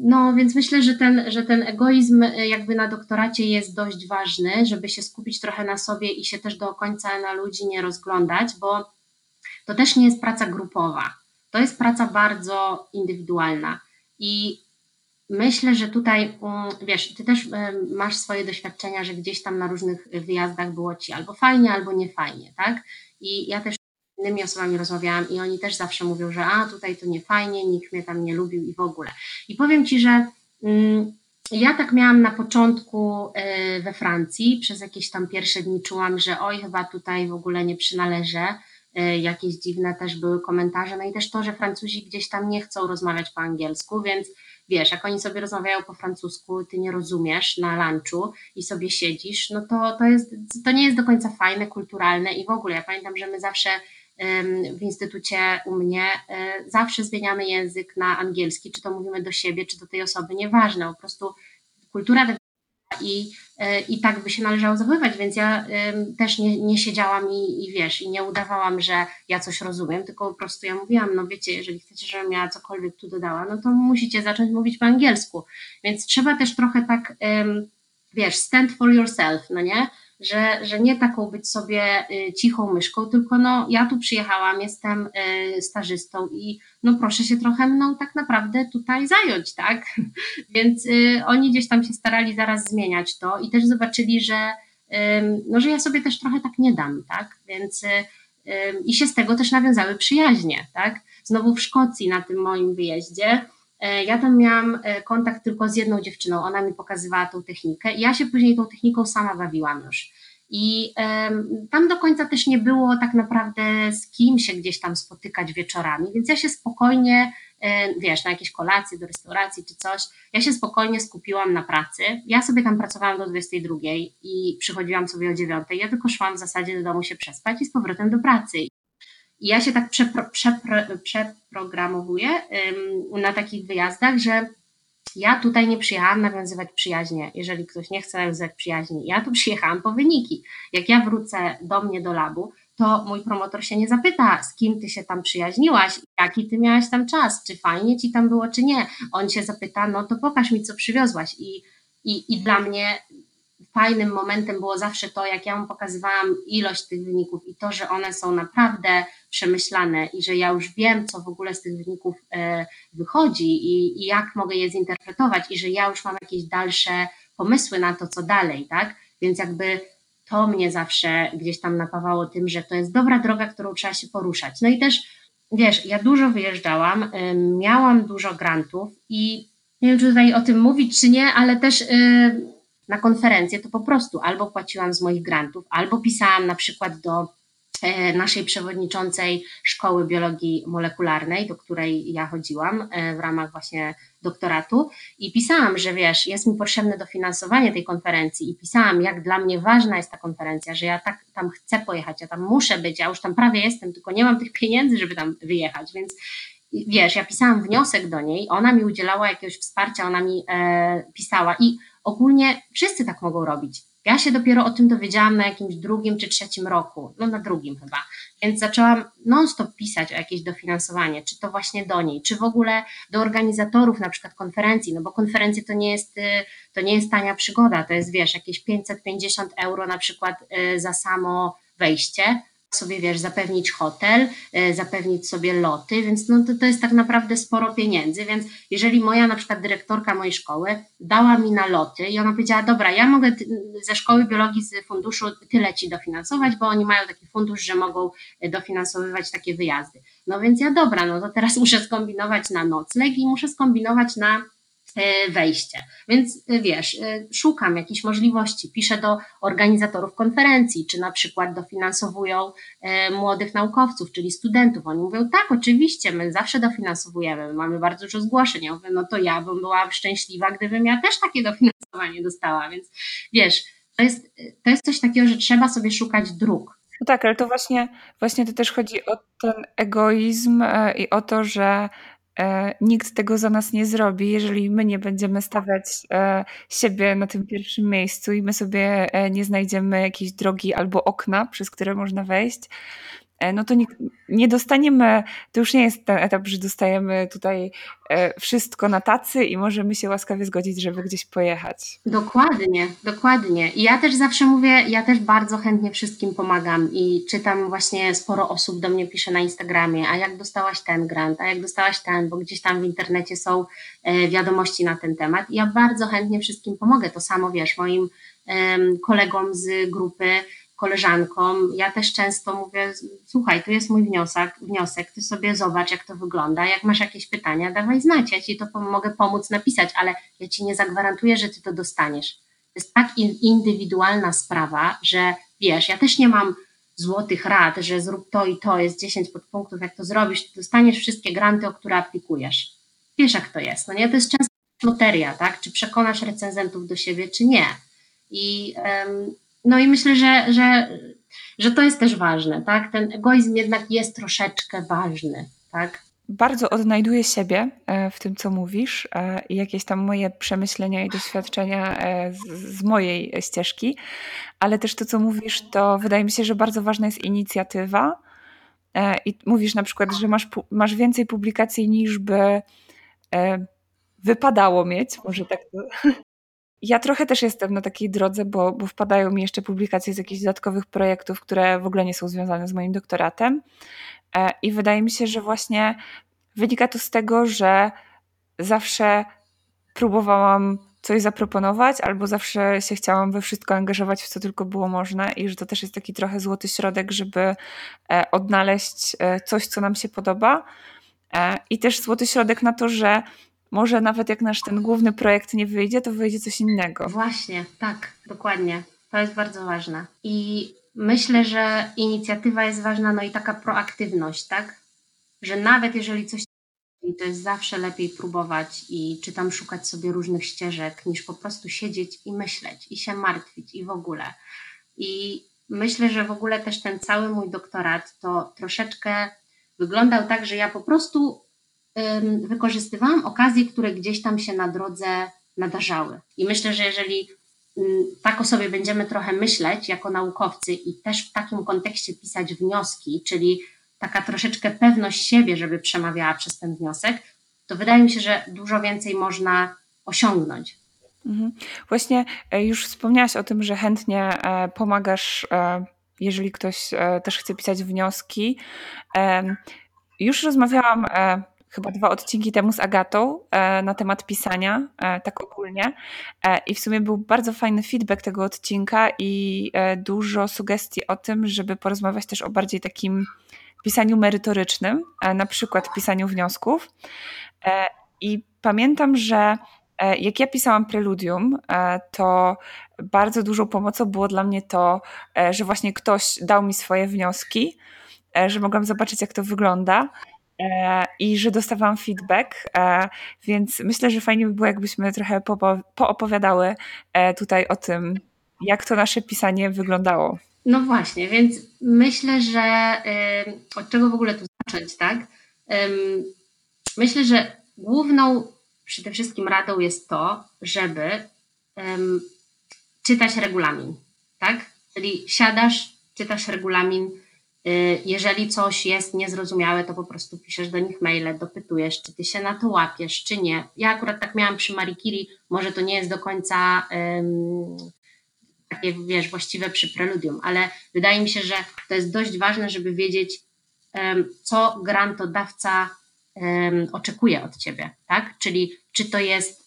no więc myślę, że ten, że ten egoizm e, jakby na doktoracie jest dość ważny, żeby się skupić trochę na sobie i się też do końca na ludzi nie rozglądać, bo to też nie jest praca grupowa. To jest praca bardzo indywidualna. I myślę, że tutaj, wiesz, ty też masz swoje doświadczenia, że gdzieś tam na różnych wyjazdach było ci albo fajnie, albo nie fajnie, tak? I ja też innymi osobami rozmawiałam i oni też zawsze mówią, że a tutaj to nie fajnie, nikt mnie tam nie lubił i w ogóle. I powiem Ci, że mm, ja tak miałam na początku y, we Francji, przez jakieś tam pierwsze dni czułam, że oj, chyba tutaj w ogóle nie przynależę. Y, jakieś dziwne też były komentarze, no i też to, że Francuzi gdzieś tam nie chcą rozmawiać po angielsku, więc wiesz, jak oni sobie rozmawiają po francusku, ty nie rozumiesz na lunchu i sobie siedzisz, no to, to, jest, to nie jest do końca fajne, kulturalne i w ogóle. Ja pamiętam, że my zawsze w instytucie u mnie e, zawsze zmieniamy język na angielski, czy to mówimy do siebie, czy do tej osoby, nieważne, po prostu kultura i, e, i tak by się należało zachowywać, więc ja też nie, nie siedziałam i, i wiesz, i nie udawałam, że ja coś rozumiem, tylko po prostu ja mówiłam, no wiecie, jeżeli chcecie, żebym ja cokolwiek tu dodała, no to musicie zacząć mówić po angielsku, więc trzeba też trochę tak, wiesz, stand for yourself, no nie? Że, że nie taką być sobie y, cichą myszką, tylko no ja tu przyjechałam, jestem y, stażystą i no proszę się trochę mną tak naprawdę tutaj zająć, tak? *laughs* Więc y, oni gdzieś tam się starali zaraz zmieniać to i też zobaczyli, że no, że ja sobie też trochę tak nie dam, tak? Więc i się z tego też nawiązały przyjaźnie, tak? Znowu w Szkocji na tym moim wyjeździe ja tam miałam e, kontakt tylko z jedną dziewczyną, ona mi pokazywała tą technikę ja się później tą techniką sama bawiłam już. I tam do końca też nie było tak naprawdę z kim się gdzieś tam spotykać wieczorami, więc ja się spokojnie, e, wiesz, na jakieś kolacje, do restauracji czy coś, ja się spokojnie skupiłam na pracy. Ja sobie tam pracowałam do 22 i przychodziłam sobie o 9. Ja tylko szłam w zasadzie do domu się przespać i z powrotem do pracy. Ja się tak przepro, przepro, przeprogramowuję na takich wyjazdach, że ja tutaj nie przyjechałam nawiązywać przyjaźnie. Jeżeli ktoś nie chce nawiązywać przyjaźni, ja tu przyjechałam po wyniki. Jak ja wrócę do mnie do labu, to mój promotor się nie zapyta, z kim ty się tam przyjaźniłaś, jaki ty miałaś tam czas, czy fajnie ci tam było, czy nie. On się zapyta, no to pokaż mi, co przywiozłaś. I, i, i dla mnie fajnym momentem było zawsze to, jak ja mu pokazywałam ilość tych wyników i to, że one są naprawdę przemyślane i że ja już wiem, co w ogóle z tych wyników e, wychodzi i, i jak mogę je zinterpretować i że ja już mam jakieś dalsze pomysły na to, co dalej, tak? Więc jakby to mnie zawsze gdzieś tam napawało tym, że to jest dobra droga, którą trzeba się poruszać. No i też, wiesz, ja dużo wyjeżdżałam, miałam dużo grantów i nie wiem, czy tutaj o tym mówić, czy nie, ale też na konferencję, to po prostu albo płaciłam z moich grantów, albo pisałam na przykład do e, naszej przewodniczącej Szkoły Biologii Molekularnej, do której ja chodziłam e, w ramach właśnie doktoratu. I pisałam, że wiesz, jest mi potrzebne dofinansowanie tej konferencji i pisałam, jak dla mnie ważna jest ta konferencja, że ja tak tam chcę pojechać, ja tam muszę być, ja już tam prawie jestem, tylko nie mam tych pieniędzy, żeby tam wyjechać, więc wiesz, ja pisałam wniosek do niej, ona mi udzielała jakiegoś wsparcia, ona mi e, pisała i ogólnie wszyscy tak mogą robić. Ja się dopiero o tym dowiedziałam na jakimś drugim czy trzecim roku, no na drugim chyba, więc zaczęłam non-stop pisać o jakieś dofinansowanie, czy to właśnie do niej, czy w ogóle do organizatorów na przykład konferencji, no bo konferencje to nie jest, y, to nie jest tania przygoda, to jest wiesz, jakieś 550 euro na przykład y, za samo wejście, sobie, wiesz, zapewnić hotel, e, zapewnić sobie loty, więc no to, to jest tak naprawdę sporo pieniędzy, więc jeżeli moja na przykład dyrektorka mojej szkoły dała mi na loty i ona powiedziała, dobra, ja mogę ze szkoły biologii z funduszu tyle ci dofinansować, bo oni mają taki fundusz, że mogą e, dofinansowywać takie wyjazdy. No więc ja dobra, no to teraz muszę skombinować na nocleg i muszę skombinować na wejście. Więc e, wiesz, e, szukam jakichś możliwości, piszę do organizatorów konferencji, czy na przykład dofinansowują młodych naukowców, czyli studentów. Oni mówią, tak, oczywiście, my zawsze dofinansowujemy, my mamy bardzo dużo zgłoszeń. Ja mówię, no to ja bym była szczęśliwa, gdybym ja też takie dofinansowanie dostała. Więc wiesz, to jest, to jest coś takiego, że trzeba sobie szukać dróg. No tak, ale to właśnie, właśnie to też chodzi o ten egoizm i o to, że E, nikt tego za nas nie zrobi, jeżeli my nie będziemy stawiać e, siebie na tym pierwszym miejscu i my sobie e, nie znajdziemy jakiejś drogi albo okna, przez które można wejść, E, no to nie, nie, dostaniemy, to już nie jest ten etap, że dostajemy tutaj e, wszystko na tacy i możemy się łaskawie zgodzić, żeby gdzieś pojechać. Dokładnie, dokładnie. I ja też zawsze mówię, ja też bardzo chętnie wszystkim pomagam i czytam właśnie sporo osób do mnie pisze na Instagramie, a jak dostałaś ten grant, a jak dostałaś ten, bo gdzieś tam w internecie są e, wiadomości na ten temat. I ja bardzo chętnie wszystkim pomogę. To samo wiesz, moim kolegom z grupy koleżankom, ja też często mówię, słuchaj, tu jest mój wniosek, wniosek, ty sobie zobacz, jak to wygląda, jak masz jakieś pytania, dawaj znać, ja ci to mogę pomóc napisać, ale ja ci nie zagwarantuję, że ty to dostaniesz. To jest tak indywidualna sprawa, że wiesz, ja też nie mam złotych rad, że zrób to i to, jest 10 podpunktów, jak to zrobisz, to dostaniesz wszystkie granty, o które aplikujesz. Wiesz, jak to jest, no nie? To jest często loteria, tak? Czy przekonasz recenzentów do siebie, czy nie. I no i myślę, że, że, że to jest też ważne, tak? Ten egoizm jednak jest troszeczkę ważny, tak? Bardzo odnajduję siebie e, w tym, co mówisz e, i jakieś tam moje przemyślenia i doświadczenia e, z, mojej ścieżki, ale też to, co mówisz, to wydaje mi się, że bardzo ważna jest inicjatywa. I mówisz na przykład, że masz, masz więcej publikacji niż by wypadało mieć, może tak to ja trochę też jestem na takiej drodze, bo, bo wpadają mi jeszcze publikacje z jakichś dodatkowych projektów, które w ogóle nie są związane z moim doktoratem. E, I wydaje mi się, że właśnie wynika to z tego, że zawsze próbowałam coś zaproponować, albo zawsze się chciałam we wszystko angażować, w co tylko było możne, i że to też jest taki trochę złoty środek, żeby e, odnaleźć e, coś, co nam się podoba. I też złoty środek na to, że może nawet jak nasz ten główny projekt nie wyjdzie, to wyjdzie coś innego. Właśnie, tak, dokładnie. To jest bardzo ważne. I myślę, że inicjatywa jest ważna, no i taka proaktywność, tak? Że nawet jeżeli coś to jest zawsze lepiej próbować i czy tam szukać sobie różnych ścieżek, niż po prostu siedzieć i myśleć i się martwić i w ogóle. I myślę, że w ogóle też ten cały mój doktorat to troszeczkę wyglądał tak, że ja po prostu wykorzystywałam okazje, które gdzieś tam się na drodze nadarzały. I myślę, że jeżeli mm, tak o sobie będziemy trochę myśleć jako naukowcy i też w takim kontekście pisać wnioski, czyli taka troszeczkę pewność siebie, żeby przemawiała przez ten wniosek, to wydaje mi się, że dużo więcej można osiągnąć. Mhm. Właśnie e, już wspomniałaś o tym, że chętnie e, pomagasz, e, jeżeli ktoś też chce pisać wnioski. Już rozmawiałam chyba dwa odcinki temu z Agatą e, na temat pisania, e, tak ogólnie. E, I w sumie był bardzo fajny feedback tego odcinka i dużo sugestii o tym, żeby porozmawiać też o bardziej takim pisaniu merytorycznym, na przykład pisaniu wniosków. I pamiętam, że jak ja pisałam preludium, to bardzo dużą pomocą było dla mnie to, że właśnie ktoś dał mi swoje wnioski, że mogłam zobaczyć, jak to wygląda. E, i że dostawałam feedback, e, więc myślę, że fajnie by było, jakbyśmy trochę poopowiadały e, tutaj o tym, jak to nasze pisanie wyglądało. No właśnie, więc myślę, że od czego w ogóle tu zacząć, tak? Myślę, że główną przede wszystkim radą jest to, żeby czytać regulamin, tak? Czyli siadasz, czytasz regulamin, jeżeli coś jest niezrozumiałe, to po prostu piszesz do nich maile, dopytujesz, czy ty się na to łapiesz, czy nie. Ja akurat tak miałam przy Marie Curie, może to nie jest do końca um, takie, wiesz, właściwe przy preludium, ale wydaje mi się, że to jest dość ważne, żeby wiedzieć, um, co grantodawca um, oczekuje od ciebie, tak? Czyli czy to jest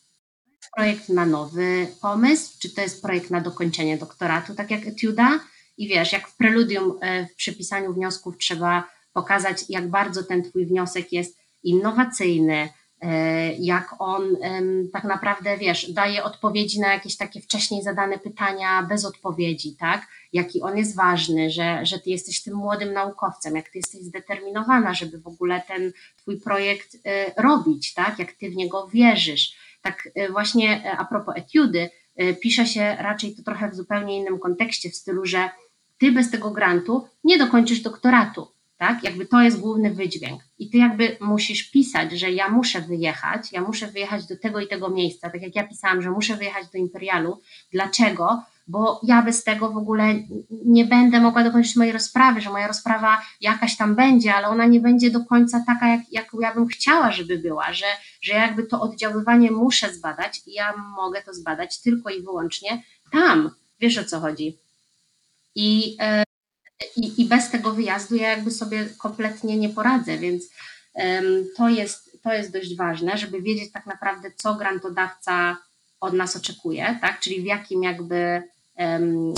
projekt na nowy pomysł, czy to jest projekt na dokończenie doktoratu, tak jak Etiuda, i wiesz, jak w preludium e, w przypisaniu wniosków trzeba pokazać, jak bardzo ten Twój wniosek jest innowacyjny, E, jak on tak naprawdę, wiesz, daje odpowiedzi na jakieś takie wcześniej zadane pytania bez odpowiedzi, tak? Jaki on jest ważny, że, że ty jesteś tym młodym naukowcem, jak ty jesteś zdeterminowana, żeby w ogóle ten twój projekt e, robić, tak? Jak ty w niego wierzysz. Tak właśnie a propos etiudy, pisze się raczej to trochę w zupełnie innym kontekście, w stylu, że ty bez tego grantu nie dokończysz doktoratu, tak? Jakby to jest główny wydźwięk. I ty jakby musisz pisać, że ja muszę wyjechać, ja muszę wyjechać do tego i tego miejsca, tak jak ja pisałam, że muszę wyjechać do Imperialu. Dlaczego? Bo ja bez tego w ogóle nie będę mogła dokończyć mojej rozprawy, że moja rozprawa jakaś tam będzie, ale ona nie będzie do końca taka, jak, jak ja bym chciała, żeby była, że, że jakby to oddziaływanie muszę zbadać i ja mogę to zbadać tylko i wyłącznie tam. Wiesz o co chodzi? I, e, i, i bez tego wyjazdu ja jakby sobie kompletnie nie poradzę, więc to jest, to jest dość ważne, żeby wiedzieć tak naprawdę, co grantodawca od nas oczekuje, tak? czyli w jakim jakby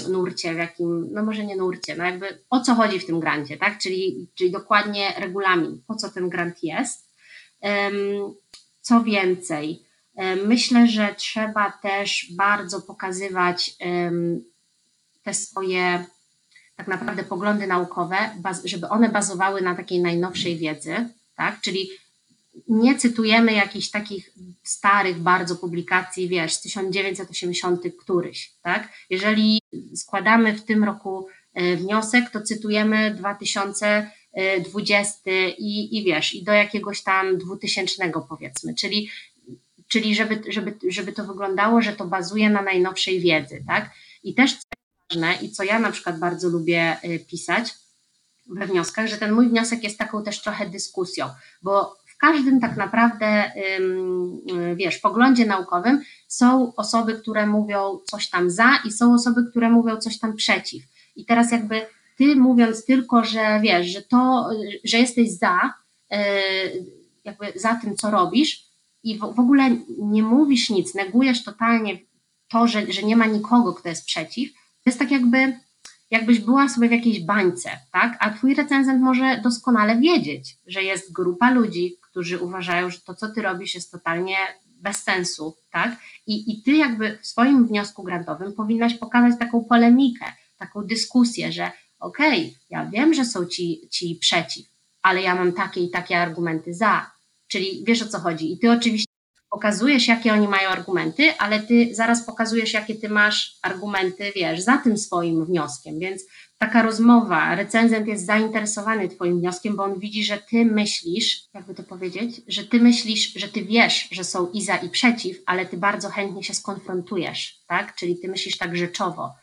nurcie, w jakim, no może nie nurcie, no jakby o co chodzi w tym grancie, tak? czyli, czyli dokładnie regulamin, po co ten grant jest. Co więcej, um, myślę, że trzeba też bardzo pokazywać te swoje tak naprawdę poglądy naukowe, żeby one bazowały na takiej najnowszej wiedzy, tak? Czyli nie cytujemy jakichś takich starych bardzo publikacji, wiesz, z 1980 któryś, tak? Jeżeli składamy w tym roku e, wniosek, to cytujemy 2020 i, i wiesz, i do jakiegoś tam 2000 powiedzmy, czyli, czyli żeby, żeby, żeby to wyglądało, że to bazuje na najnowszej wiedzy, tak? I też ważne i co ja na przykład bardzo lubię y, pisać we wnioskach, że ten mój wniosek jest taką też trochę dyskusją, bo w każdym tak naprawdę, y, wiesz, poglądzie naukowym są osoby, które mówią coś tam za i są osoby, które mówią coś tam przeciw. I teraz jakby ty mówiąc tylko, że wiesz, że to, że jesteś za, y, jakby za tym, co robisz i w ogóle nie mówisz nic, negujesz totalnie to, że, że nie ma nikogo, kto jest przeciw, jest tak jakby, jakbyś była sobie w jakiejś bańce, tak? A twój recenzent może doskonale wiedzieć, że jest grupa ludzi, którzy uważają, że to, co ty robisz, jest totalnie bez sensu, tak? I, i ty jakby w swoim wniosku grantowym powinnaś pokazać taką polemikę, taką dyskusję, że okej, okay, ja wiem, że są ci, ci przeciw, ale ja mam takie i takie argumenty za. Czyli wiesz o co chodzi. I ty oczywiście pokazujesz, jakie oni mają argumenty, ale ty zaraz pokazujesz, jakie ty masz argumenty, wiesz, za tym swoim wnioskiem. Więc taka rozmowa, recenzent jest zainteresowany Twoim wnioskiem, bo on widzi, że Ty myślisz, jakby to powiedzieć, że Ty myślisz, że Ty wiesz, że są i za i przeciw, ale Ty bardzo chętnie się skonfrontujesz, tak? Czyli Ty myślisz tak rzeczowo.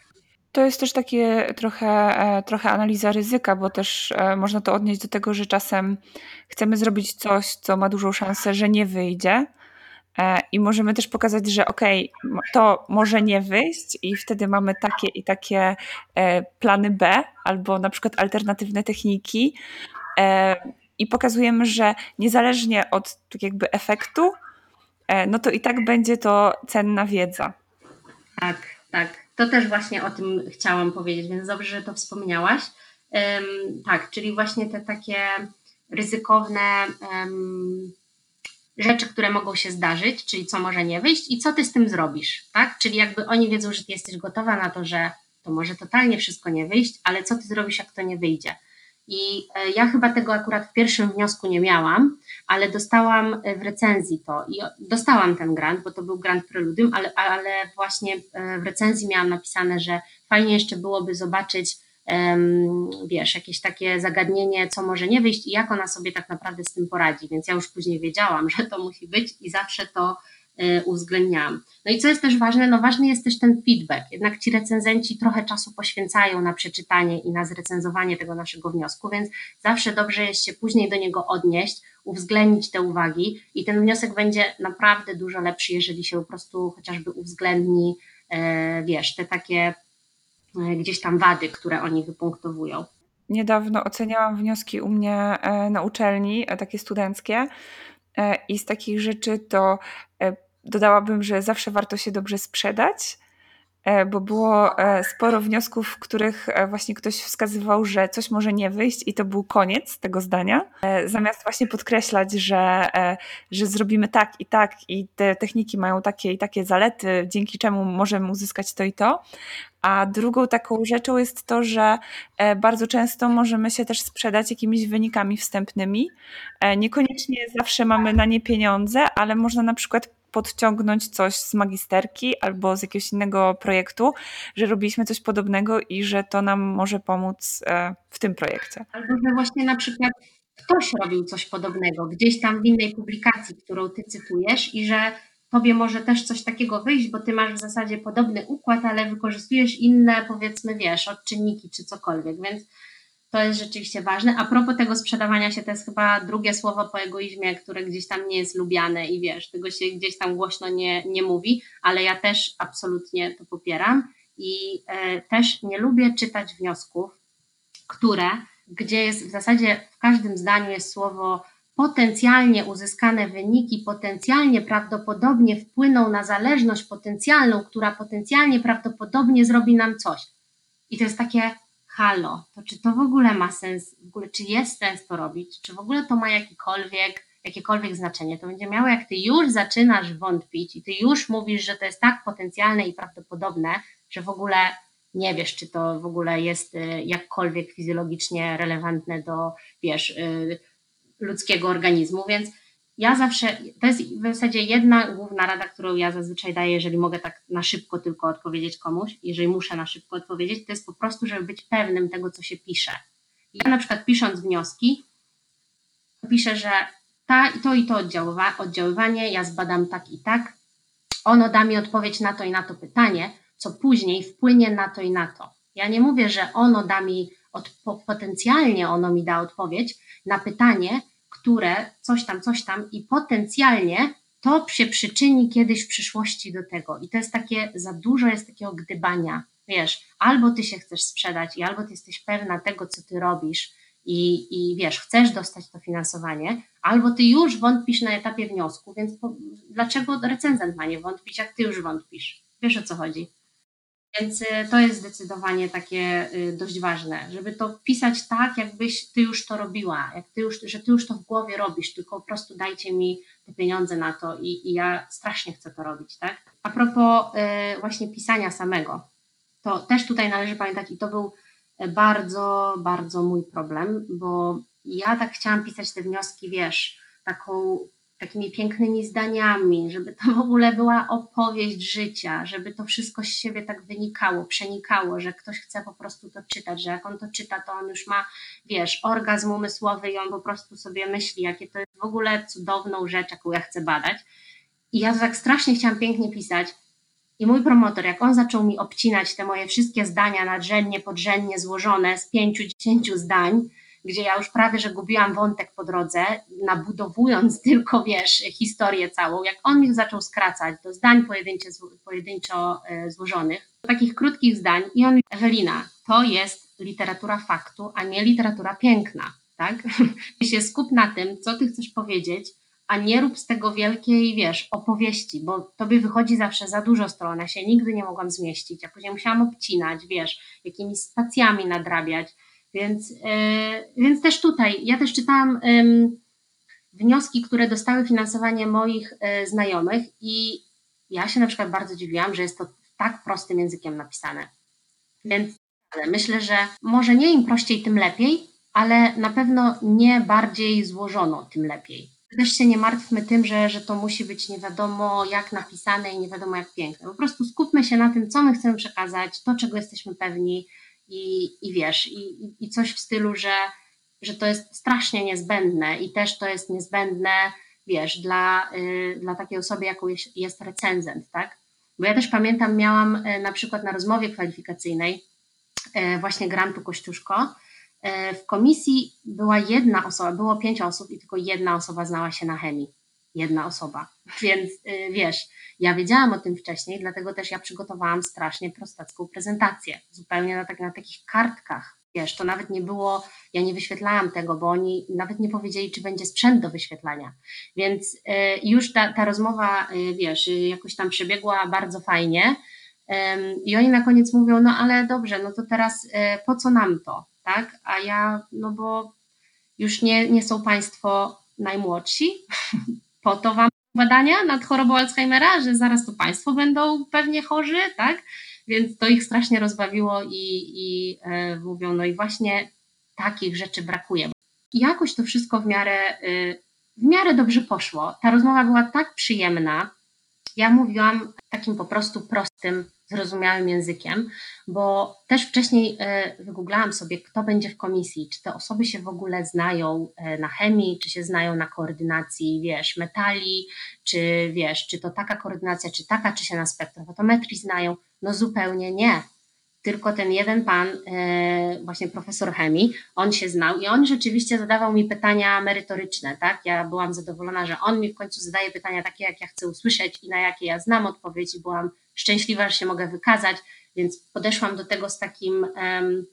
To jest też takie trochę, e, trochę analiza ryzyka, bo też e, można to odnieść do tego, że czasem chcemy zrobić coś, co ma dużą szansę, że nie wyjdzie, I możemy też pokazać, że okej, okay, to może nie wyjść, i wtedy mamy takie i takie e, plany B, albo na przykład alternatywne techniki. E, I pokazujemy, że niezależnie od tak jakby efektu, no to i tak będzie to cenna wiedza. Tak, tak. To też właśnie o tym chciałam powiedzieć, więc dobrze, że to wspomniałaś. tak, czyli właśnie te takie ryzykowne rzeczy, które mogą się zdarzyć, czyli co może nie wyjść i co ty z tym zrobisz, tak? Czyli jakby oni wiedzą, że ty jesteś gotowa na to, że to może totalnie wszystko nie wyjść, ale co ty zrobisz, jak to nie wyjdzie? I e, ja chyba tego akurat w pierwszym wniosku nie miałam, ale dostałam e, w recenzji to i dostałam ten grant, bo to był grant preludium, ale, ale właśnie e, w recenzji miałam napisane, że fajnie jeszcze byłoby zobaczyć wiesz, jakieś takie zagadnienie, co może nie wyjść i jak ona sobie tak naprawdę z tym poradzi. Więc ja już później wiedziałam, *laughs* że to musi być i zawsze to e, uwzględniałam. No i co jest też ważne, no ważny jest też ten feedback. Jednak ci recenzenci trochę czasu poświęcają na przeczytanie i na zrecenzowanie tego naszego wniosku, więc zawsze dobrze jest się później do niego odnieść, uwzględnić te uwagi i ten wniosek będzie naprawdę dużo lepszy, jeżeli się po prostu chociażby uwzględni, e, wiesz, te takie gdzieś tam wady, które oni wypunktowują. Niedawno oceniałam wnioski u mnie e, na uczelni, e, takie studenckie, i z takich rzeczy to dodałabym, że zawsze warto się dobrze sprzedać e, bo było e, sporo wniosków, w których e, właśnie ktoś wskazywał, że coś może nie wyjść i to był koniec tego zdania. Zamiast właśnie podkreślać, że, że zrobimy tak i tak i te techniki mają takie i takie zalety, dzięki czemu możemy uzyskać to i to. A drugą taką rzeczą jest to, że bardzo często możemy się też sprzedać jakimiś wynikami wstępnymi. Niekoniecznie zawsze mamy na nie pieniądze, ale można na przykład podciągnąć coś z magisterki albo z jakiegoś innego projektu, że robiliśmy coś podobnego i że to nam może pomóc e, w tym projekcie. Albo że właśnie na przykład ktoś robił coś podobnego gdzieś tam w innej publikacji, którą ty cytujesz i że tobie może też coś takiego wyjść, bo ty masz w zasadzie podobny układ, ale wykorzystujesz inne, powiedzmy, wiesz, odczynniki czy cokolwiek, więc to jest rzeczywiście ważne. A propos tego sprzedawania się, to jest chyba drugie słowo po egoizmie, które gdzieś tam nie jest lubiane i wiesz, tego się gdzieś tam głośno nie, nie mówi, ale ja też absolutnie to popieram i e, też nie lubię czytać wniosków, które, gdzie jest w zasadzie w każdym zdaniu jest słowo potencjalnie uzyskane wyniki, potencjalnie prawdopodobnie wpłyną na zależność potencjalną, która potencjalnie prawdopodobnie zrobi nam coś. I to jest takie halo, to czy to w ogóle ma sens, w ogóle czy jest sens to robić, czy w ogóle to ma jakikolwiek, jakiekolwiek znaczenie, to będzie miało, jak ty już zaczynasz wątpić i ty już mówisz, że to jest tak potencjalne i prawdopodobne, że w ogóle nie wiesz, czy to w ogóle jest y, jakkolwiek fizjologicznie relevantne do, wiesz, y, ludzkiego organizmu, więc ja zawsze, to jest w zasadzie jedna główna rada, którą ja zazwyczaj daję, jeżeli mogę tak na szybko tylko odpowiedzieć komuś, jeżeli muszę na szybko odpowiedzieć, to jest po prostu, żeby być pewnym tego, co się pisze. Ja na przykład pisząc wnioski, piszę, że ta, to i to oddziaływa, oddziaływanie, ja zbadam tak i tak, ono da mi odpowiedź na to i na to pytanie, co później wpłynie na to i na to. Ja nie mówię, że ono da mi, od, potencjalnie ono mi da odpowiedź na pytanie, które coś tam, coś tam i potencjalnie to się przyczyni kiedyś w przyszłości do tego. I to jest takie, za dużo jest takiego gdybania. Wiesz, albo ty się chcesz sprzedać i albo ty jesteś pewna tego, co ty robisz i, i wiesz, chcesz dostać to finansowanie, albo ty już wątpisz na etapie wniosku, więc po, dlaczego recenzent ma nie wątpić, jak ty już wątpisz? Wiesz o co chodzi? Więc y, to jest zdecydowanie takie y, dość ważne, żeby to pisać tak, jakbyś ty już to robiła, jak ty już, że ty już to w głowie robisz, tylko po prostu dajcie mi te pieniądze na to i, i ja strasznie chcę to robić, tak? A propos y, właśnie pisania samego, to też tutaj należy pamiętać i to był bardzo, bardzo mój problem, bo ja tak chciałam pisać te wnioski, wiesz, taką takimi pięknymi zdaniami, żeby to w ogóle była opowieść życia, żeby to wszystko z siebie tak wynikało, przenikało, że ktoś chce po prostu to czytać, że jak on to czyta, to on już ma, wiesz, orgazm umysłowy i on po prostu sobie myśli, jakie to jest w ogóle cudowną rzecz, jaką ja chcę badać. I ja tak strasznie chciałam pięknie pisać. I mój promotor, jak on zaczął mi obcinać te moje wszystkie zdania nadrzędnie, podrzędnie złożone z pięciu, dziesięciu zdań, gdzie ja już prawie, że gubiłam wątek po drodze, nabudowując *laughs* tylko, wiesz, historię całą, jak on mi zaczął skracać do zdań pojedynczo e, złożonych, do takich krótkich zdań i on, Ewelina, to jest literatura faktu, a nie literatura piękna, tak? *laughs* Się skup na tym, co ty chcesz powiedzieć, a nie rób z tego wielkiej, wiesz, opowieści, bo tobie wychodzi zawsze za dużo stron, ja się nigdy nie mogłam zmieścić, a później musiałam obcinać, wiesz, jakimiś stacjami nadrabiać, więc, e, więc też tutaj, ja też czytałam wnioski, które dostały finansowanie moich e, znajomych i ja się na przykład bardzo dziwiłam, że jest to tak prostym językiem napisane. Więc myślę, że może nie im prościej, tym lepiej, ale na pewno nie bardziej złożono, tym lepiej. Też się nie martwmy tym, że, że to musi być nie wiadomo jak napisane i nie wiadomo jak piękne. Po prostu skupmy się na tym, co my chcemy przekazać, to czego jesteśmy pewni, i, i wiesz, i, i coś w stylu, że, że to jest strasznie niezbędne i też to jest niezbędne, wiesz, dla, y, dla takiej osoby, jaką jest, jest recenzent, tak? Bo ja też pamiętam, miałam y, na przykład na rozmowie kwalifikacyjnej y, właśnie Grantu Kościuszko, y, w komisji była jedna osoba, było pięć osób i tylko jedna osoba znała się na chemii. Jedna osoba. Więc y, wiesz, ja wiedziałam o tym wcześniej, dlatego też ja przygotowałam strasznie prostacką prezentację, zupełnie na, tak, na takich kartkach. Wiesz, to nawet nie było, ja nie wyświetlałam tego, bo oni nawet nie powiedzieli, czy będzie sprzęt do wyświetlania. Więc y, już ta, ta rozmowa, y, wiesz, jakoś tam przebiegła bardzo fajnie. I oni na koniec mówią, no ale dobrze, no to teraz po co nam to, tak? A ja, no bo już nie, nie są Państwo najmłodsi, *laughs* po to Wam badania nad chorobą Alzheimera, że zaraz to Państwo będą pewnie chorzy, tak? Więc to ich strasznie rozbawiło i, i e, mówią, no i właśnie takich rzeczy brakuje. Jakoś to wszystko w miarę, y, w miarę dobrze poszło. Ta rozmowa była tak przyjemna. Ja mówiłam takim po prostu prostym zrozumiałym językiem, bo też wcześniej e, wygooglałam sobie, kto będzie w komisji, czy te osoby się w ogóle znają e, na chemii, czy się znają na koordynacji, wiesz, metali, czy wiesz, czy to taka koordynacja, czy taka, czy się na spektrofotometrii znają. No zupełnie nie tylko ten jeden pan, e, właśnie profesor chemii, on się znał i on rzeczywiście zadawał mi pytania merytoryczne, tak? Ja byłam zadowolona, że on mi w końcu zadaje pytania takie, jak ja chcę usłyszeć i na jakie ja znam odpowiedź i byłam szczęśliwa, że się mogę wykazać, więc podeszłam do tego z takim um,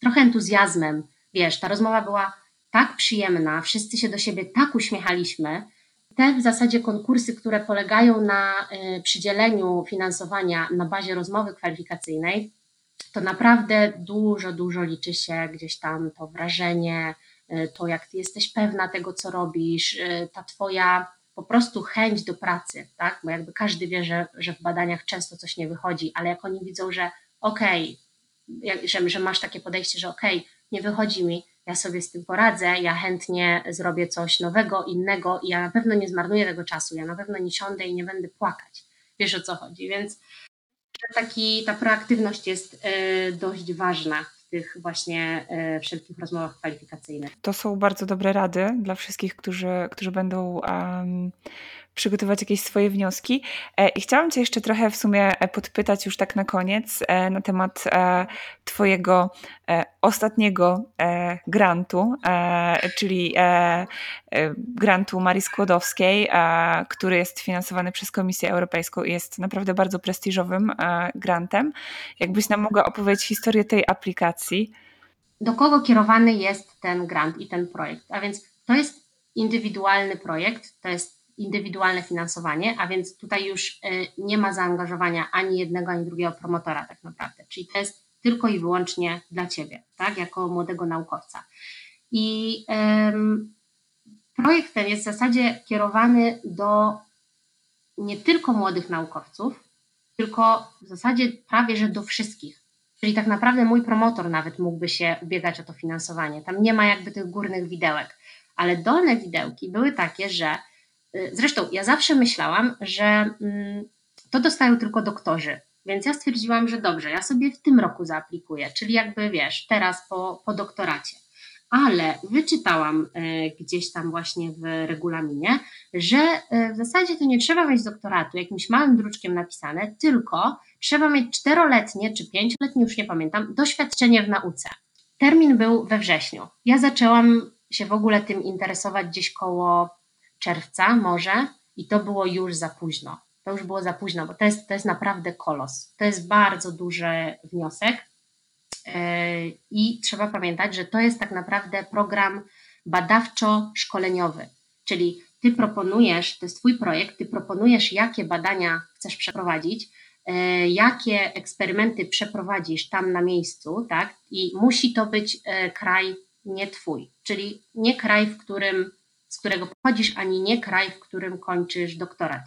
trochę entuzjazmem. Wiesz, ta rozmowa była tak przyjemna, wszyscy się do siebie tak uśmiechaliśmy. Te w zasadzie konkursy, które polegają na y, przydzieleniu finansowania na bazie rozmowy kwalifikacyjnej, to naprawdę dużo, dużo liczy się gdzieś tam to wrażenie, y, to jak ty jesteś pewna tego, co robisz, y, ta twoja po prostu chęć do pracy, tak? Bo jakby każdy wie, że, że w badaniach często coś nie wychodzi, ale jak oni widzą, że okej, okay, że, że masz takie podejście, że okej, okay, nie wychodzi mi, ja sobie z tym poradzę, ja chętnie zrobię coś nowego, innego i ja na pewno nie zmarnuję tego czasu, ja na pewno nie siądę i nie będę płakać. Wiesz o co chodzi, więc taki, ta proaktywność jest e, dość ważna tych właśnie e, wszelkich rozmowach kwalifikacyjnych. To są bardzo dobre rady dla wszystkich, którzy, którzy będą um, przygotować jakieś swoje wnioski. E, I chciałam Cię jeszcze trochę w sumie e, podpytać już tak na koniec e, na temat Twojego ostatniego grantu, czyli grantu Marii Skłodowskiej, który jest finansowany przez Komisję Europejską i jest naprawdę bardzo prestiżowym grantem. Jakbyś nam mogła opowiedzieć historię tej aplikacji? Do kogo kierowany jest ten grant i ten projekt? A więc to jest indywidualny projekt, to jest indywidualne finansowanie, a więc tutaj już e, nie ma zaangażowania ani jednego, ani drugiego promotora tak naprawdę. Czyli to jest tylko i wyłącznie dla Ciebie, tak, jako młodego naukowca. I um, projekt ten jest w zasadzie kierowany do nie tylko młodych naukowców, tylko w zasadzie prawie że do wszystkich. Czyli tak naprawdę mój promotor nawet mógłby się ubiegać o to finansowanie. Tam nie ma jakby tych górnych widełek, ale dolne widełki były takie, że Y, zresztą ja zawsze myślałam, że mm, to dostają tylko doktorzy, więc ja stwierdziłam, że dobrze, ja sobie w tym roku zaaplikuję, czyli jakby wiesz, teraz po, po doktoracie. Ale wyczytałam y, gdzieś tam właśnie w regulaminie, że y, w zasadzie to nie trzeba mieć doktoratu jakimś małym druczkiem napisane, tylko trzeba mieć czteroletnie czy pięcioletnie, już nie pamiętam, doświadczenie w nauce. Termin był we wrześniu. Ja zaczęłam się w ogóle tym interesować gdzieś koło czerwca może i to było już za późno. To już było za późno, bo to jest, to jest naprawdę kolos. To jest bardzo duży wniosek e, i trzeba pamiętać, że to jest tak naprawdę program badawczo-szkoleniowy, czyli ty proponujesz, to jest twój projekt, ty proponujesz, jakie badania chcesz przeprowadzić, e, jakie eksperymenty przeprowadzisz tam na miejscu, tak? I musi to być e, kraj nie twój, czyli nie kraj, w którym z którego pochodzisz, ani nie kraj, w którym kończysz doktorat.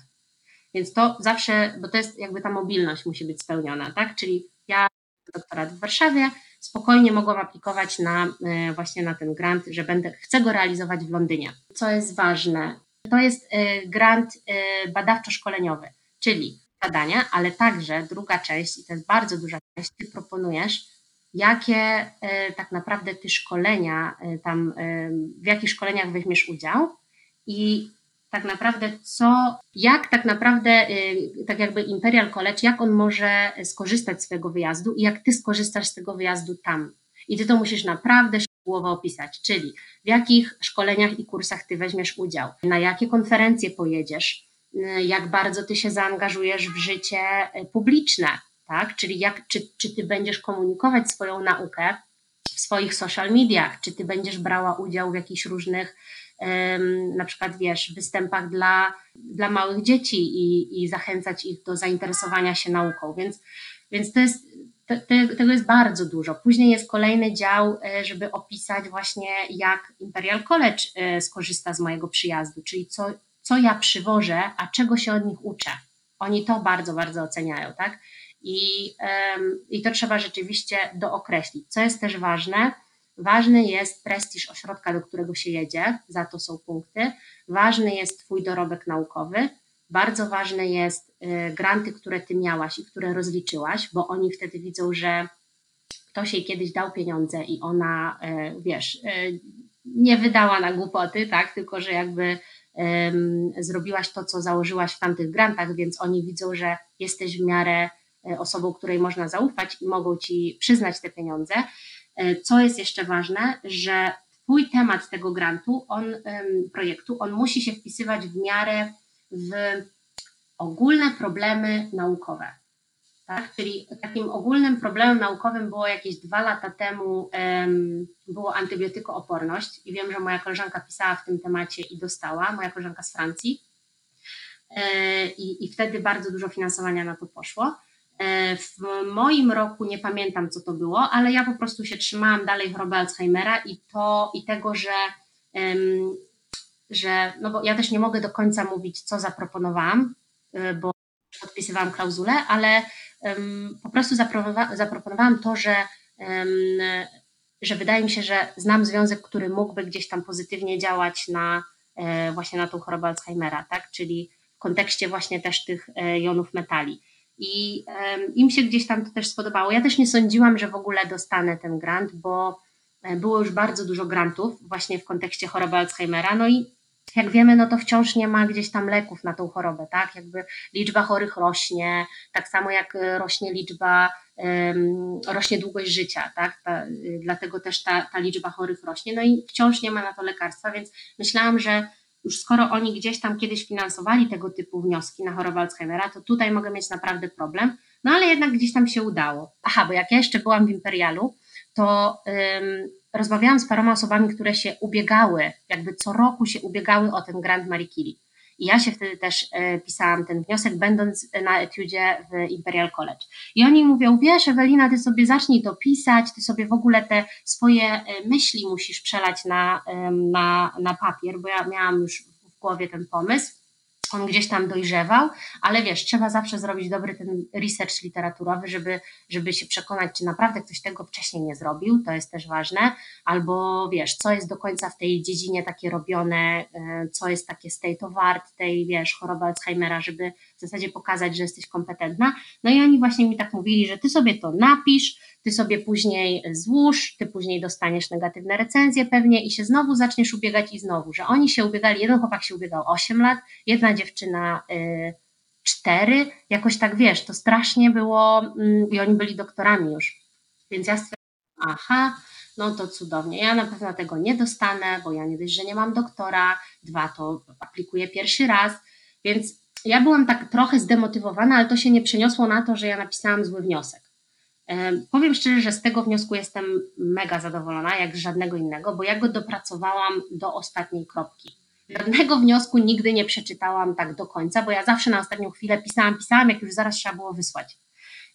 Więc to zawsze, bo to jest jakby ta mobilność musi być spełniona, tak? Czyli ja doktorat w Warszawie, spokojnie mogłam aplikować na e, właśnie na ten grant, że będę, chcę go realizować w Londynie. Co jest ważne, to jest e, grant e, badawczo-szkoleniowy, czyli badania, ale także druga część, i to jest bardzo duża część, ty proponujesz jakie e, tak naprawdę ty szkolenia e, tam, e, w jakich szkoleniach weźmiesz udział i tak naprawdę co, jak tak naprawdę, tak jakby Imperial College, jak on może skorzystać z swojego wyjazdu i jak ty skorzystasz z tego wyjazdu tam. I ty to musisz naprawdę szczegółowo opisać, czyli w jakich szkoleniach i kursach ty weźmiesz udział, na jakie konferencje pojedziesz, jak bardzo ty się zaangażujesz w życie publiczne, tak? Czyli jak, czy, czy ty będziesz komunikować swoją naukę w swoich social mediach, czy ty będziesz brała udział w jakichś różnych, na przykład wiesz, występach dla, dla małych dzieci i, i zachęcać ich do zainteresowania się nauką. Więc, więc to jest, te, te, tego jest bardzo dużo. Później jest kolejny dział, e, żeby opisać właśnie, jak Imperial College e, skorzysta z mojego przyjazdu, czyli co, co ja przywożę, a czego się od nich uczę. Oni to bardzo, bardzo oceniają, tak? I, I to trzeba rzeczywiście dookreślić. Co jest też ważne, ważny jest prestiż ośrodka, do którego się jedzie, za to są punkty. Ważny jest Twój dorobek naukowy. Bardzo ważne jest y, granty, które Ty miałaś i które rozliczyłaś, bo oni wtedy widzą, że ktoś jej kiedyś dał pieniądze i ona, y, wiesz, y, nie wydała na głupoty, tak, tylko że jakby zrobiłaś to, co założyłaś w tamtych grantach, więc oni widzą, że jesteś w miarę E, osobą, której można zaufać i mogą ci przyznać te pieniądze. E, co jest jeszcze ważne, że Twój temat tego grantu, on, projektu, on musi się wpisywać w miarę w ogólne problemy naukowe. Tak? Czyli takim ogólnym problemem naukowym było jakieś dwa lata temu um, było antybiotykooporność i wiem, że moja koleżanka pisała w tym temacie i dostała, moja koleżanka z Francji. E, I wtedy bardzo dużo finansowania na to poszło. E, w moim roku nie pamiętam, co to było, ale ja po prostu się trzymałam dalej choroby Alzheimera i to i tego, że, że no bo ja też nie mogę do końca mówić, co zaproponowałam, e, bo podpisywałam klauzulę, ale po prostu zaproponowałam to, że, że wydaje mi się, że znam związek, który mógłby gdzieś tam pozytywnie działać na e, właśnie na tą chorobę Alzheimera, tak? Czyli w kontekście właśnie też tych jonów metali. I im się gdzieś tam to też spodobało. Ja też nie sądziłam, że w ogóle dostanę ten grant, bo e, było już bardzo dużo grantów właśnie w kontekście choroby Alzheimera. No i jak wiemy, no to wciąż nie ma gdzieś tam leków na tą chorobę, tak? Jakby liczba chorych rośnie, tak samo jak e, rośnie liczba, um, rośnie długość życia, tak? Ta, y, dlatego też ta, ta liczba chorych rośnie, no i wciąż nie ma na to lekarstwa, więc myślałam, że już skoro oni gdzieś tam kiedyś finansowali tego typu wnioski na chorobę Alzheimera, to tutaj mogę mieć naprawdę problem. No ale jednak gdzieś tam się udało. Aha, bo jak ja jeszcze byłam w Imperialu, to um, rozmawiałam z paroma osobami, które się ubiegały, jakby co roku się ubiegały o ten Grand Marie Curie. I ja się wtedy też e, pisałam ten wniosek, będąc na etiudzie w Imperial College. I oni mówią, wiesz Ewelina, ty sobie zacznij to pisać, ty sobie w ogóle te swoje e, myśli musisz przelać na, na, na papier, bo ja miałam już w głowie ten pomysł on gdzieś tam dojrzewał, ale wiesz, trzeba zawsze zrobić dobry ten research literaturowy, żeby, żeby się przekonać, czy naprawdę ktoś tego wcześniej nie zrobił, to jest też ważne, albo wiesz, co jest do końca w tej dziedzinie takie robione, e, co jest takie state of art tej, wiesz, choroby Alzheimera, żeby w zasadzie pokazać, że jesteś kompetentna. No i oni właśnie mi tak mówili, że ty sobie to napisz, ty sobie później złóż, ty później dostaniesz negatywne recenzje pewnie i się znowu zaczniesz ubiegać i znowu, że oni się ubiegali, jeden chłopak się ubiegał 8 lat, jedna dziewczyna y, 4, jakoś tak wiesz, to strasznie było y, i oni byli doktorami już, więc ja stwierdziłam, aha, no to cudownie, ja na pewno tego nie dostanę, bo ja nie dość, że nie mam doktora, dwa, to aplikuję pierwszy raz, więc ja byłam tak trochę zdemotywowana, ale to się nie przeniosło na to, że ja napisałam zły wniosek. Powiem szczerze, że z tego wniosku jestem mega zadowolona, jak z żadnego innego, bo ja go dopracowałam do ostatniej kropki. Żadnego wniosku nigdy nie przeczytałam tak do końca, bo ja zawsze na ostatnią chwilę pisałam, pisałam, jak już zaraz trzeba było wysłać.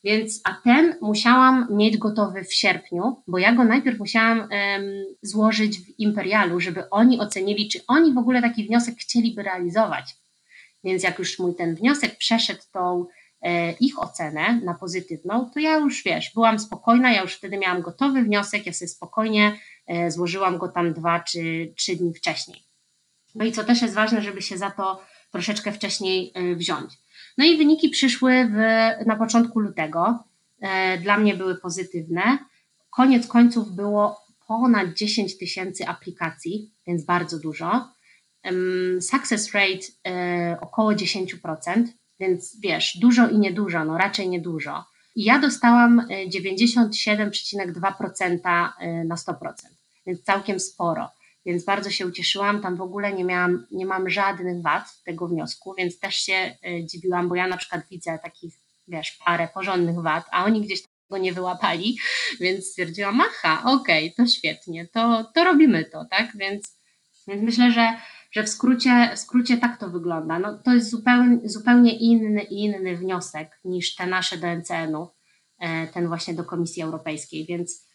Więc, a ten musiałam mieć gotowy w sierpniu, bo ja go najpierw musiałam um, złożyć w Imperialu, żeby oni ocenili, czy oni w ogóle taki wniosek chcieliby realizować. Więc jak już mój ten wniosek przeszedł tą E, ich ocenę na pozytywną, to ja już wiesz, byłam spokojna, ja już wtedy miałam gotowy wniosek, ja sobie spokojnie e, złożyłam go tam dwa czy trzy dni wcześniej. No i co też jest ważne, żeby się za to troszeczkę wcześniej e, wziąć. No i wyniki przyszły w, na początku lutego. Dla mnie były pozytywne. Koniec końców było ponad 10 tysięcy aplikacji, więc bardzo dużo. Success rate około 10%, więc wiesz, dużo i niedużo, no raczej niedużo. I ja dostałam 97,2% e, e, na 100%, więc całkiem sporo. Więc bardzo się ucieszyłam. Tam w ogóle nie miałam, nie mam żadnych wad tego wniosku, więc też się e, dziwiłam, bo ja na przykład widzę takich, wiesz, parę porządnych wad, a oni gdzieś go nie wyłapali, *laughs* więc stwierdziłam, aha, okej, okay, to świetnie, to, to robimy to, tak? Więc, więc myślę, że, że w, skrócie, w skrócie tak to wygląda. No, to jest zupełnie, zupełnie inny, inny wniosek niż te nasze do NCN-u, e, ten właśnie do Komisji Europejskiej, więc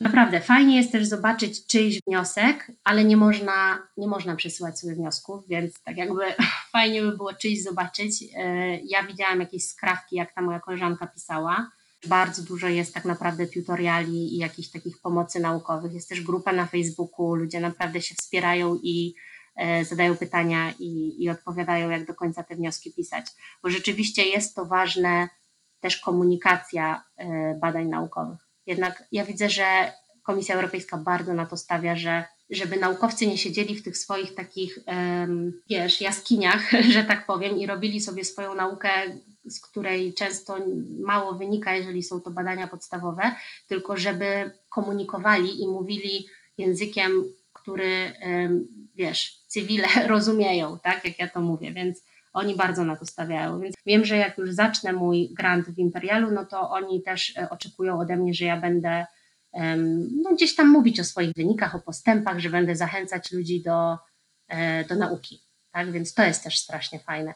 naprawdę fajnie jest też zobaczyć czyjś wniosek, ale nie można, nie można przesyłać sobie wniosków, więc tak jakby *laughs* fajnie by było czyjś zobaczyć. E, ja widziałam jakieś skrawki, jak ta moja koleżanka pisała, bardzo dużo jest tak naprawdę tutoriali i jakichś takich pomocy naukowych. Jest też grupa na Facebooku, ludzie naprawdę się wspierają i zadają pytania i, i odpowiadają, jak do końca te wnioski pisać. Bo rzeczywiście jest to ważne, też komunikacja e, badań naukowych. Jednak ja widzę, że Komisja Europejska bardzo na to stawia, że żeby naukowcy nie siedzieli w tych swoich takich, wiesz, jaskiniach, *laughs* że tak powiem, i robili sobie swoją naukę z której często mało wynika, jeżeli są to badania podstawowe, tylko żeby komunikowali i mówili językiem, który, wiesz, cywile *laughs* rozumieją, tak, jak ja to mówię, więc oni bardzo na to stawiają. Więc wiem, że jak już zacznę mój grant w Imperialu, no to oni też e, oczekują ode mnie, że ja będę no, gdzieś tam mówić o swoich wynikach, o postępach, że będę zachęcać ludzi do, e, do nauki. Tak? Więc to jest też strasznie fajne.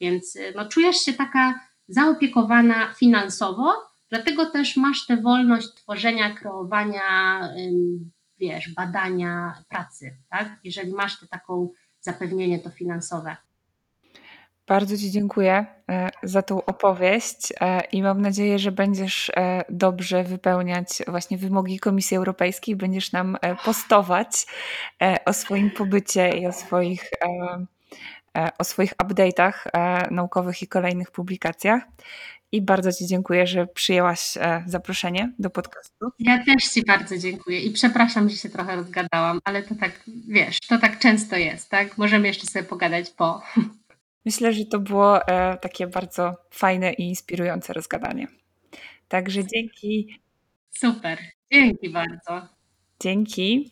Więc y, no, czujesz się taka zaopiekowana finansowo, dlatego też masz tę wolność tworzenia, kreowania, wiesz, badania, pracy, tak? Jeżeli masz to taką zapewnienie to finansowe. Bardzo Ci dziękuję e, za tą opowieść e, i mam nadzieję, że będziesz e, dobrze wypełniać właśnie wymogi Komisji Europejskiej, będziesz nam postować o swoim pobycie i o swoich o swoich update'ach e, naukowych i kolejnych publikacjach. I bardzo Ci dziękuję, że przyjęłaś e, zaproszenie do podcastu. Ja też Ci bardzo dziękuję i przepraszam, że się trochę rozgadałam, ale to tak, wiesz, to tak często jest, tak? Możemy jeszcze sobie pogadać po. *laughs* Myślę, że to było takie bardzo fajne i inspirujące rozgadanie. Także dzięki. Super, dzięki bardzo. Dzięki.